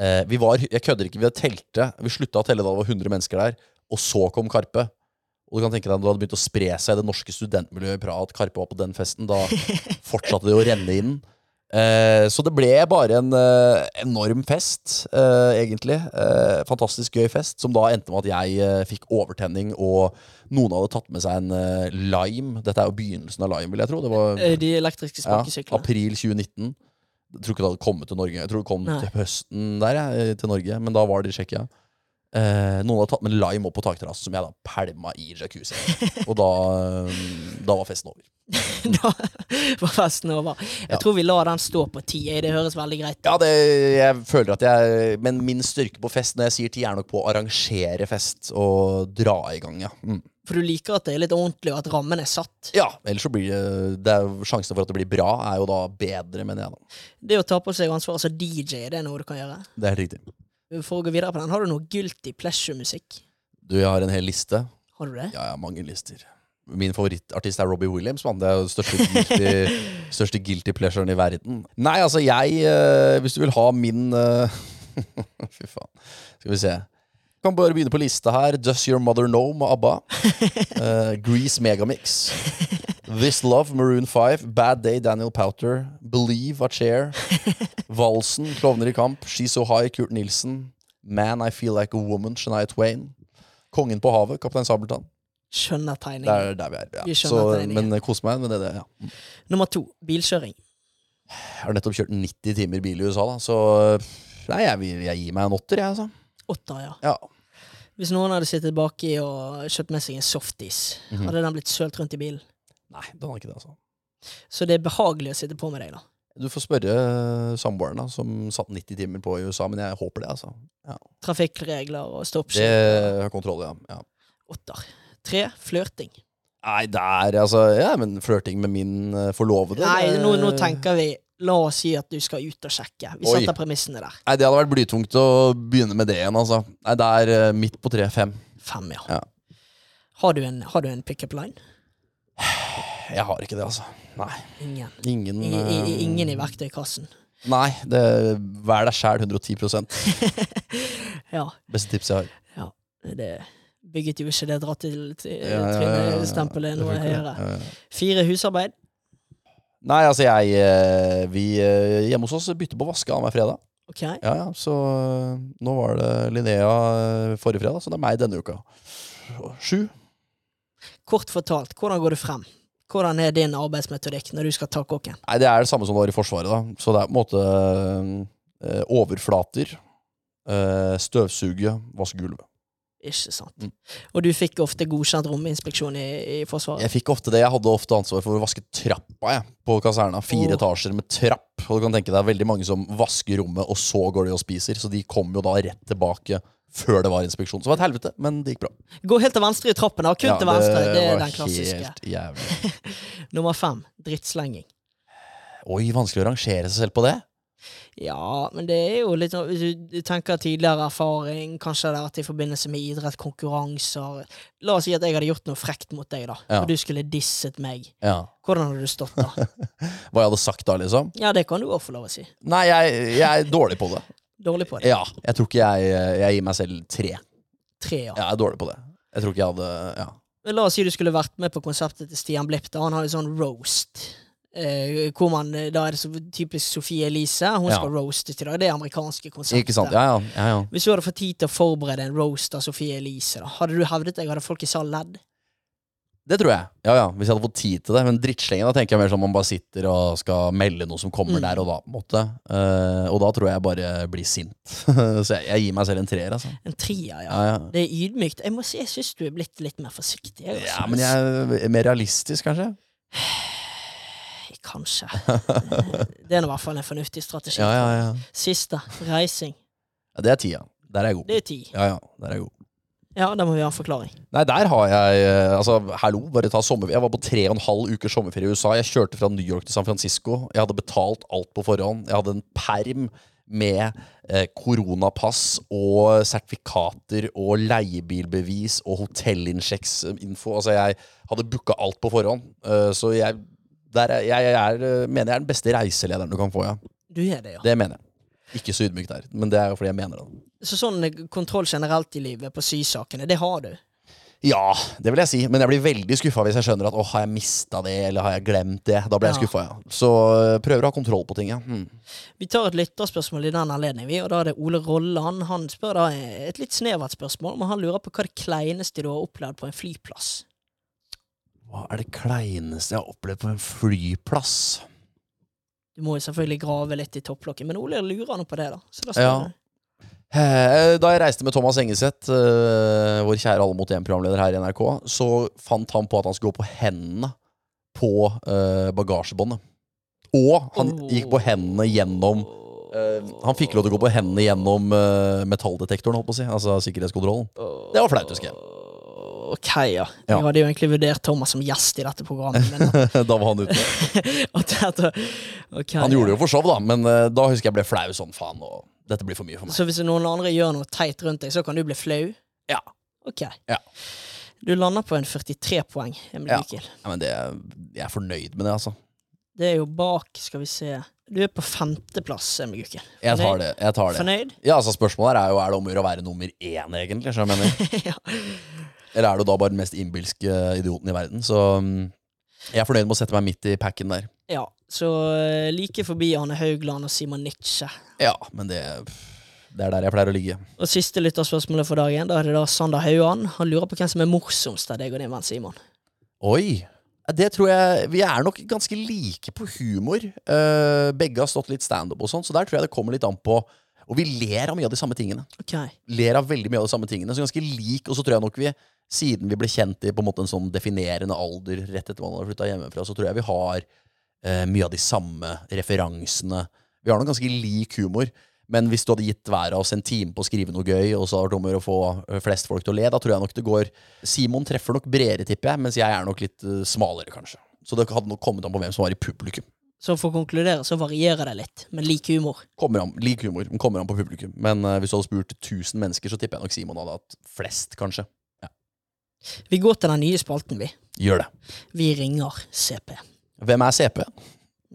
Eh, vi var, jeg kødder ikke, vi hadde telte. Vi slutta å telle da det var 100 mennesker der, og så kom Karpe. Og du kan tenke deg Det hadde begynt å spre seg i det norske studentmiljøet i Praha at Karpe var på den festen. Da fortsatte det å renne inn. Eh, så det ble bare en eh, enorm fest, eh, egentlig. Fantastisk gøy fest, som da endte med at jeg fikk overtenning, og noen hadde tatt med seg en Lime. Dette er jo begynnelsen av Lime, vil jeg tro. Det var De elektriske ja, april 2019. Jeg tror ikke det hadde kommet til Norge. Jeg tror det kom Nei. til høsten der, jeg, til Norge, men da var det i Tsjekkia. Eh, noen hadde tatt med lime opp på takterrassen, som jeg da pælma i jacuzzi. Og da, eh, da var festen over. da var festen over. Jeg tror vi lar den stå på ti. jeg. Det høres veldig greit ut. Ja, det, jeg føler at jeg Men min styrke på fest når jeg sier ti, er nok på å arrangere fest og dra i gang, ja. Mm. For du liker at det er litt ordentlig, og at rammen er satt. Ja, ellers så blir det, det Sjansen for at det blir bra, er jo da bedre, mener jeg. da Det å ta på seg ansvar som DJ, det er noe du kan gjøre. Det er helt riktig. For å gå videre på den, har du noe guilty pleasure-musikk? Du, jeg har en hel liste. Har du det? Ja, jeg har mange lister. Min favorittartist er Robbie Williams. Man. Det er jo den største guilty, største guilty pleasuren i verden. Nei, altså, jeg eh, Hvis du vil ha min eh, Fy faen. Skal vi se. Kan bare begynne på lista her. Does Your Mother Know med ABBA. uh, Grease Megamix. This Love, Maroon 5. Bad Day, Daniel Powter. Believe, A Chair. Valsen, Klovner i kamp. She's So High, Kurt Nilsen. Man, I Feel Like a Woman, Shania Twain. Kongen på havet, Kaptein Sabeltann. Skjønner Det er der vi er. Ja. Vi Så, tegningen. men kos meg med det. det ja. Nummer to, bilkjøring. Jeg har nettopp kjørt 90 timer bil i USA, da, så nei, jeg, jeg gir meg en åtter, jeg, altså. Åtter, ja. Ja. Hvis noen hadde sittet baki og kjøpt med seg en softis, Mhm. hadde den blitt sølt rundt i bilen? Nei, den har ikke det, altså. Så det er behagelig å sitte på med deg, da. Du får spørre eh, samboeren, da, som satt 90 timer på i USA, men jeg håper det, altså. Ja. Trafikkregler og Det stoppskilt. har kontroll, ja. ja. Åtter. Tre, flørting. Nei, der, altså Ja, men flørting med min eh, forlovede Nei, nå, nå tenker vi La oss si at du skal ut og sjekke. Vi Oi. setter premissene der. Nei, det hadde vært blytungt å begynne med det igjen, altså. Nei, det er eh, midt på tre, fem. Fem, ja. Ja. Har du en, har du en pickup line? Jeg har ikke det, altså. Nei. Ingen. Ingen I, eh, ingen i verktøykassen. Nei, det vær deg sjæl 110% Ja. Beste tips jeg har. ja. Det bygget jo ikke det dratt til, Ja, trynestempelet noe høyere. Fire husarbeid. Nei, altså jeg eh, Vi eh, hjemme hos oss bytter på å vaske annenhver fredag. Ok. Ja, ja, så nå var det Linnea forrige fredag, så det er meg denne uka. Sju. Kort fortalt, hvordan går du frem? Hvordan er din arbeidsmetodikk når du skal ta kokken? Nei, det er det samme som det var i Forsvaret, da. Så det er på en måte øh, overflater, øh, støvsuge, vaske gulvet. Ikke sant. Mm. Og du fikk ofte godkjent rominspeksjon i, i Forsvaret? Jeg fikk ofte det. Jeg hadde ofte ansvar for å vaske trappa jeg, på kaserna. Fire oh. etasjer med trapp. Og du kan tenke deg veldig mange som vasker rommet, og så går de og spiser. Så de kommer jo da rett tilbake før det var inspeksjon. Så det var et helvete, men det gikk bra. Gå helt til venstre i trappen, da. Kun Ja, til venstre. Det er den klassiske. Nummer fem. Drittslenging. Oi, vanskelig å rangere seg selv på det. Ja, men det er jo litt sånn Hvis du tenker tidligere erfaring, kanskje det har vært i forbindelse med idrett, konkurranser La oss si at jeg hadde gjort noe frekt mot deg, da. Ja. Og du skulle disset meg. Ja. Hvordan hadde du stått da? Hva jeg hadde sagt da, liksom? Ja, det kan du òg få lov å si. Nei, jeg, jeg er dårlig på det. Dårlig på det. Ja, Jeg tror ikke jeg, jeg gir meg selv tre. Tre, ja. Jeg er dårlig på det. Jeg tror ikke jeg hadde Ja. Men La oss si du skulle vært med på konseptet til Stian Blipp. da Han har jo sånn roast. Eh, hvor man, eh, Da er det så typisk Sofie Elise. Hun Ja. skal roastes i dag. Det er amerikanske konseptet. Ikke sant? Ja, ja. ja, ja. Hvis du hadde fått tid til å forberede en roast av Sofie Elise, da, hadde du hevdet deg? Hadde folk i salen ledd? Det tror jeg. Ja, ja, Hvis jeg hadde fått tid til det. Men drittslengen da tenker jeg mer om man bare sitter og skal melde noe som kommer Mm. der og da. på en måte Uh, Og da tror jeg bare blir sint. Så jeg, jeg gir meg selv en treer, altså. En trier, ja. Ja, ja. Det er ydmykt. Jeg må si, jeg syns du er blitt litt mer forsiktig. Jeg, ja, men jeg er mer realistisk, kanskje. Kanskje. Det er i hvert fall en fornuftig strategi. Ja, ja, ja. Siste. Reising. ja det er tida. Der er jeg god. Det er ti. Ja, ja, der er jeg god. Ja, da må vi ha en forklaring. Nei, der har jeg eh, Altså, hallo, bare ta sommerferie. Jeg var på tre og en halv ukers sommerferie i USA. Jeg kjørte fra New York til San Francisco. Jeg hadde betalt alt på forhånd. Jeg hadde en perm med eh, koronapass og sertifikater og leiebilbevis og hotellinnsjekksinfo. Altså, jeg hadde booka alt på forhånd. Uh, så jeg, der er, jeg, jeg er, eh, mener jeg er den beste reiselederen du kan få, ja. Du er det, ja. Det mener jeg. Ikke så ydmyk der, men det er jo fordi jeg mener det. Så sånn eh, kontroll generelt i livet på sysakene, det har du. Ja, det vil jeg si. Men jeg blir veldig skuffa hvis jeg skjønner at å, har jeg mista det, eller har jeg glemt det? Da blir jeg Ja. skuffa, ja. Så øh, prøver å ha kontroll på ting, ja. Mm. Vi tar et lytterspørsmål i den anledning, vi, og da er det Ole Rolland. Han spør da et litt snevert spørsmål, men han lurer på hva det kleineste du har opplevd på en flyplass. Hva er det kleineste jeg har opplevd på en flyplass? Du må jo selvfølgelig grave litt i topplokket, men Ole lurer nå på det, da. Så da Ja. Eh, Da jeg reiste med Thomas Engeseth, eh, vår kjære Alle mot én-programleder her i NRK, så fant han på at han skulle gå på hendene på eh, bagasjebåndet. Og han gikk på hendene gjennom Han fikk lov til å gå på hendene gjennom metalldetektoren, holdt på å si. Altså sikkerhetskontrollen. Det var flaut, husker jeg. Ok, ja. Jeg hadde jo egentlig vurdert Thomas som gjest i dette programmet. Men da var han ute. at, Han gjorde det jo for show, da, men uh, da husker jeg ble flau sånn faen. Og dette blir for mye for meg. Så hvis noen andre gjør noe teit rundt deg, så kan du bli flau? Ja. Ok. Ja. Du lander på en 43 poeng, Emil Ja. Ja, men det, jeg er fornøyd med det, altså. Det er jo bak, skal vi se Du er på femteplass, Emil Gukken. Jeg tar det. jeg tar det Fornøyd? Ja, altså Spørsmålet er jo Er det om å gjøre å være nummer én, egentlig. jeg mener Eller er du da bare den mest innbilske idioten i verden? Så mm, jeg er fornøyd med å sette meg midt i packen der. Ja, så eh, like forbi Arne Haugland og Simon Nitsche. Ja, men det, det er der jeg pleier å ligge. Og siste lytterspørsmålet for dagen, da er det da Sander Hauan. Han lurer på hvem som er morsomst av deg og din venn Simon. Oi! Det tror jeg Vi er nok ganske like på humor. Uh, begge har stått litt standup og sånn, så der tror jeg det kommer litt an på Og vi ler av mye av de samme tingene. Ok. ler av veldig mye av de samme tingene. Så ganske lik, og så tror jeg nok vi, siden vi ble kjent i på en måte en sånn definerende alder rett etter man hadde flytta hjemmefra, så tror jeg vi har eh, mye av de samme referansene. Vi har nok ganske lik humor. Men hvis du hadde gitt hver av oss en time på å skrive noe gøy, og så har det om å gjøre å få eh, flest folk til å le, da tror jeg nok det går Simon treffer nok bredere, tipper jeg, mens jeg er nok litt eh, smalere, kanskje. Så det hadde nok kommet an på hvem som var i publikum. Så for å konkludere så varierer det litt, men lik humor. Kommer an, lik humor, kommer an på publikum. Men uh, hvis du hadde spurt 1000 mennesker, så tipper jeg nok Simon hadde hatt flest, kanskje. Vi går til den nye spalten, vi. Gjør det. Vi ringer CP. Hvem er CP?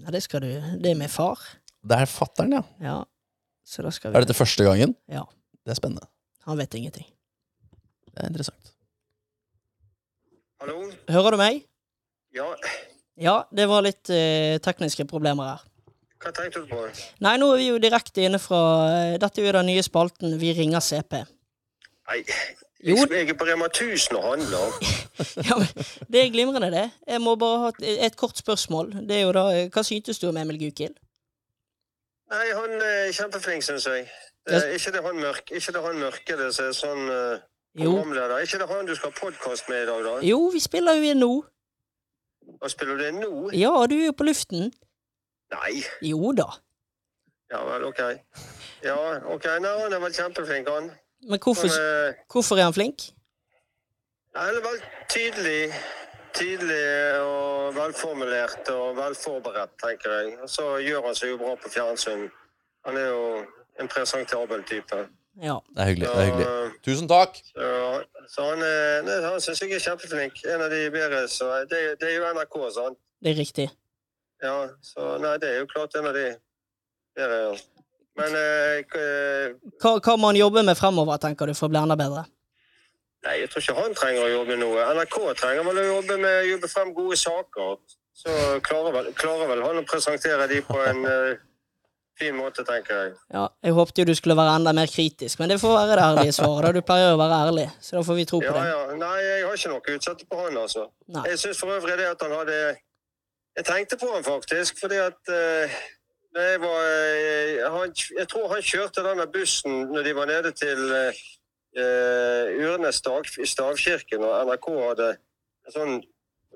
Ja, det skal du. Det er med far. Det er fatteren, ja. Ja. Så da skal vi Er dette første gangen? Ja. Det er spennende. Han vet ingenting. Det er interessant. Hallo? Hører du meg? Ja, Ja, det var litt eh, tekniske problemer her. hva tenkte du på? Nei, nå er vi jo direkte inne fra eh, Dette er jo den nye spalten Vi ringer CP. Nei, Jo. jeg, er på Rema 1000 og handler. Ja, Det er glimrende, det. Jeg må bare ha et, kort spørsmål. Det er jo da eh, Hva syntes du om Emil Gukild? Nei, han er kjempeflink, syns jeg. Det er ikke det han mørk, ikke det han mørkede som er sånn uh, Jo. programleder. Ikke det han du skal ha podkast med i dag, da? Jo, vi spiller jo inn nå. Og spiller du inn nå? Ja, du er jo på luften. Nei. Jo da. Ja vel, OK. Ja, OK. Nei, han er vel kjempeflink, han. Men hvorfor, er, hvorfor er han flink? han er veldig tydelig. Tydelig og velformulert og velforberedt, tenker jeg. Og så gjør han seg jo bra på fjernsyn. Han er jo en presentabel type. Ja. Det er hyggelig. det er hyggelig. Tusen takk! Så, så han, er- nei, han syns jeg er kjempeflink. En av de bedre. Så det, det er jo NRK, sant? Det er riktig. Ja, så nei, det er jo klart en av de bedre. Ja. Men eh, Hva, hva må han jobbe med fremover, tenker du, for å bli enda bedre? Nei, jeg tror ikke han trenger å jobbe noe. NRK trenger vel å jobbe med å jobbe frem gode saker. Så klarer vel, klarer vel han å presentere de på en uh, fin måte, tenker jeg. Ja, Jeg håpte jo du skulle være enda mer kritisk, men det får være det ærlige svaret. da Du pleier å være ærlig, så da får vi tro på Ja, det. ja. Nei, jeg har ikke noe å utsette på han, altså. Nei. Jeg syns for øvrig det at han hadde Jeg tenkte på han faktisk, fordi at jeg var eh, han, Jeg tror han kjørte denne bussen når de var nede til uh, eh, Urnes stav, stavkirken, og NRK hadde en sånn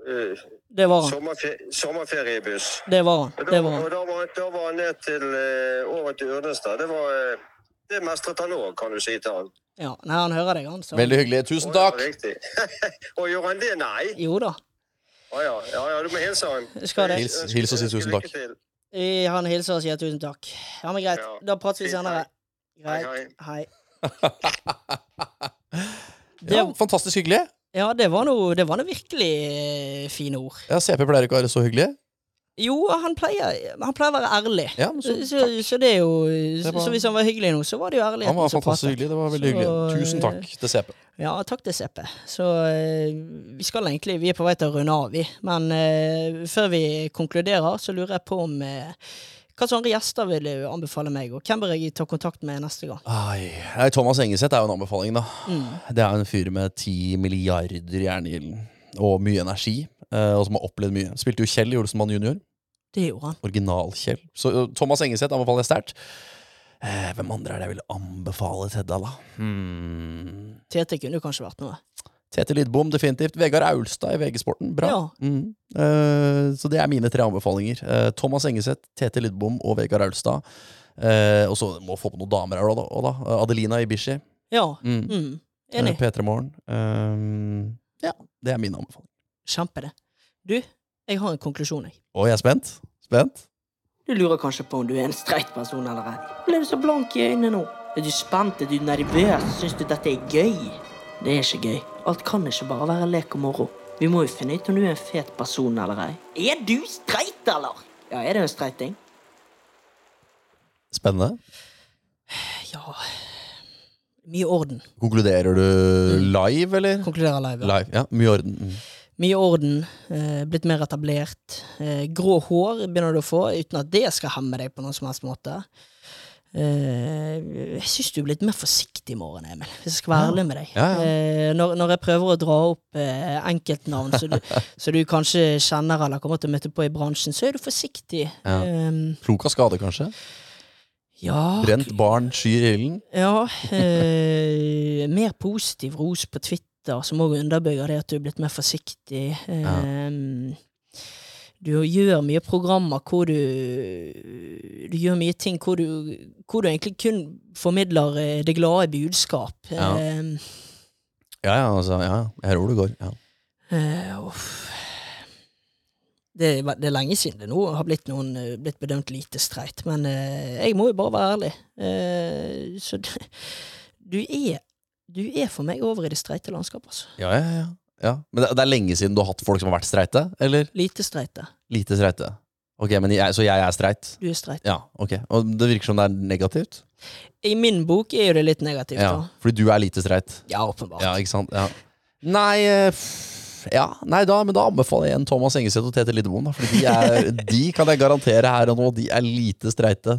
uh, Det var han. sommerfe sommerferiebuss. Det var han. Det var han. og da, var, da var han ned til uh, over til Urnestad. Det var Det mestret han òg, kan du si til han. Ja, Nei, han hører deg, han. Så. Veldig hyggelig. Tusen takk! Og gjør han det? Nei. Jo da. Å ja. ja, ja, du må hilse han. Jeg skal det. Hils, hils og si tusen takk. Eh, Han hilser og sier tusen takk. Ja, men greit. Da prates vi senere. Greit. Hei. Ja, fantastisk hyggelig. Ja, det var noe, det var noe virkelig eh, fine ord. Ja, CP pleier ikke å være så hyggelig. Jo, han pleier, han pleier å være ærlig. Ja, så- så, så, det er jo var- Så hvis han var hyggelig nå, så var det jo ærlig. Han var fantastisk hyggelig. Det var veldig hyggelig. Tusen takk til CP. Ja, takk til CP. Så eh, vi skal egentlig Vi er på vei til å runde av, vi. Men uh, før vi konkluderer, så lurer jeg på om uh, hva andre gjester vil du anbefale meg, og hvem bør jeg ta kontakt med neste gang? Ai, Thomas Engeseth er jo en anbefaling, da. Mm. Det er en fyr med ti milliarder jerngild og mye energi, eh, og som har opplevd mye. Spilte jo Kjell i Olsenmann junior. Det gjorde han. Original-Kjell. Så eh, Thomas Engeseth anbefaler jeg sterkt. Eh, hvem andre er det jeg vil anbefale Tedda, da? Hmm. Tete kunne jo kanskje vært noe. Tete Lidbom, definitivt. Vegard Aulstad i VG-sporten, bra. Ja. Mm. Eh, så det er mine tre anbefalinger. Eh, Thomas Engeseth, Tete Lidbom og Vegard Aulstad. Eh, og så må få på noen damer her òg, da. Eh, Adelina Ibishi. Ja. Mm. Mm. Enig. Eh, P3 Morgen. Eh, ja, det er min anbefaling. Kjempe det. Du, jeg har en konklusjon, jeg. Å, jeg er spent. Spent? Du lurer kanskje på om du er en streit person eller ei. Ble du så blank i øynene nå? Er du spent? Er du nervøs? Syns du dette er gøy? Det er ikke gøy. Alt kan ikke bare være lek og moro. Vi må jo finne ut om du er en fet person eller ei. Er du streit, eller? Ja, er det en streiting? Spennende. Ja Mye orden. Konkluderer du live, eller? Konkluderer live, ja. Live, ja. Mye orden. Mm. Mye orden. Eh, blitt mer etablert. Eh, grå hår begynner du å få, uten at det skal hemme deg på noen som helst måte. Eh, jeg syns du er blitt mer forsiktig i morgen, Emil, hvis jeg skal være ærlig med deg. Ja, ja. Eh, når, når jeg prøver å dra opp eh, enkeltnavn så du, du kanskje kjenner eller kommer til å møte på i bransjen, så er du forsiktig. Ja. Klok av skade, kanskje? ja, Brent barn skyr ilden? ja eh, mer positiv ros på Twitter, som òg underbygger det at du er blitt mer forsiktig. Eh, Du gjør mye programmer hvor du Du gjør mye ting hvor du, hvor du egentlig kun formidler eh, det glade budskap. Ja. Eh, Ja, ja, altså. Ja, jeg hører hvor det går. Ja. Uh, det, det er lenge siden det nå har blitt, noen, eh, blitt bedømt lite streit, men uh, jeg må jo bare være ærlig. Uh, så du er Du er for meg over i det streite landskapet, altså. Ja, ja, ja. ja. Men det, det er lenge siden du har hatt folk som har vært streite? Eller Lite streite. lite streite? Ok, men jeg, Så jeg er streit? Du er streit. Ja, ok. Og det virker som det er negativt? I min bok er jo det litt negativt, Ja, da. Fordi du er lite streit? Ja, åpenbart. Ja, ikke sant? Ja. Nei eh, ja, nei da, men da anbefaler jeg en Thomas Engeseth og Tete Lideboen. da, Fordi de, de kan jeg garantere her og nå, de er lite streite.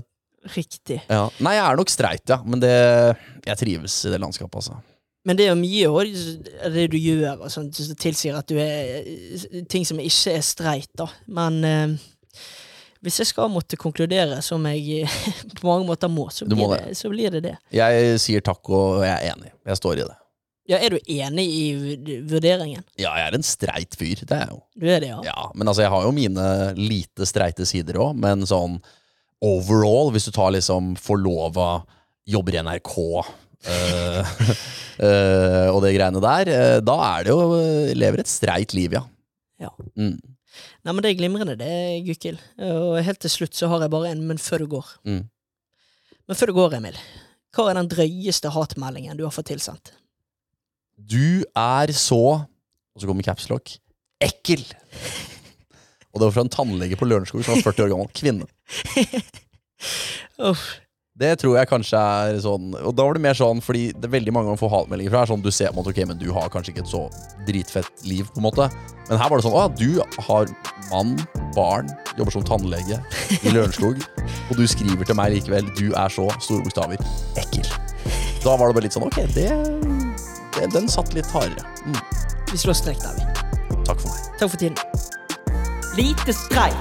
Riktig. Ja. Nei, jeg er nok streit, ja. Men det, jeg trives i det landskapet, altså. Men det er jo mye også, det du gjør, og sånt, som tilsier at du er ting som ikke er streit, da. Men eh, hvis jeg skal måtte konkludere som jeg på mange måter må, så blir, må blir, det, så blir det det. Jeg sier takk, og jeg er enig. Jeg står i det. Ja, Er du enig i vurderingen? Ja, jeg er en streit fyr. Det er jeg jo. Du er det, ja? Ja, men altså, jeg har jo mine lite streite sider òg, men sånn overall, hvis du tar liksom forlova, jobber i NRK uh, uh, og det greiene der, uh, da er det jo Lever et streit liv, ja. Ja. Mm. Nei, men Det er glimrende, det, Gukild. Og helt til slutt så har jeg bare en men før du går. Mm. Men før du går, Emil. Hva er den drøyeste hatmeldingen du har fått tilsendt? Du er så Og så kommer capslock. Ekkel! Og det var fra en tannlege på Lørenskog som var 40 år gammel. Kvinne. Uff. Det tror jeg kanskje er sånn Og da var det mer sånn fordi det er veldig mange ganger får hatmeldinger fra er sånn du ser på en måte, ok, men du har kanskje ikke et så dritfett liv, på en måte. Men her var det sånn Å, du har mann, barn, jobber som tannlege i Lørenskog, og du skriver til meg likevel Du er så store bokstaver. Ekkel. Da var det bare litt sånn Ok, det, det Den satt litt hardere. Mm. Vi slår strek der, vi. Takk for meg. Takk for tiden. Liebesstreit.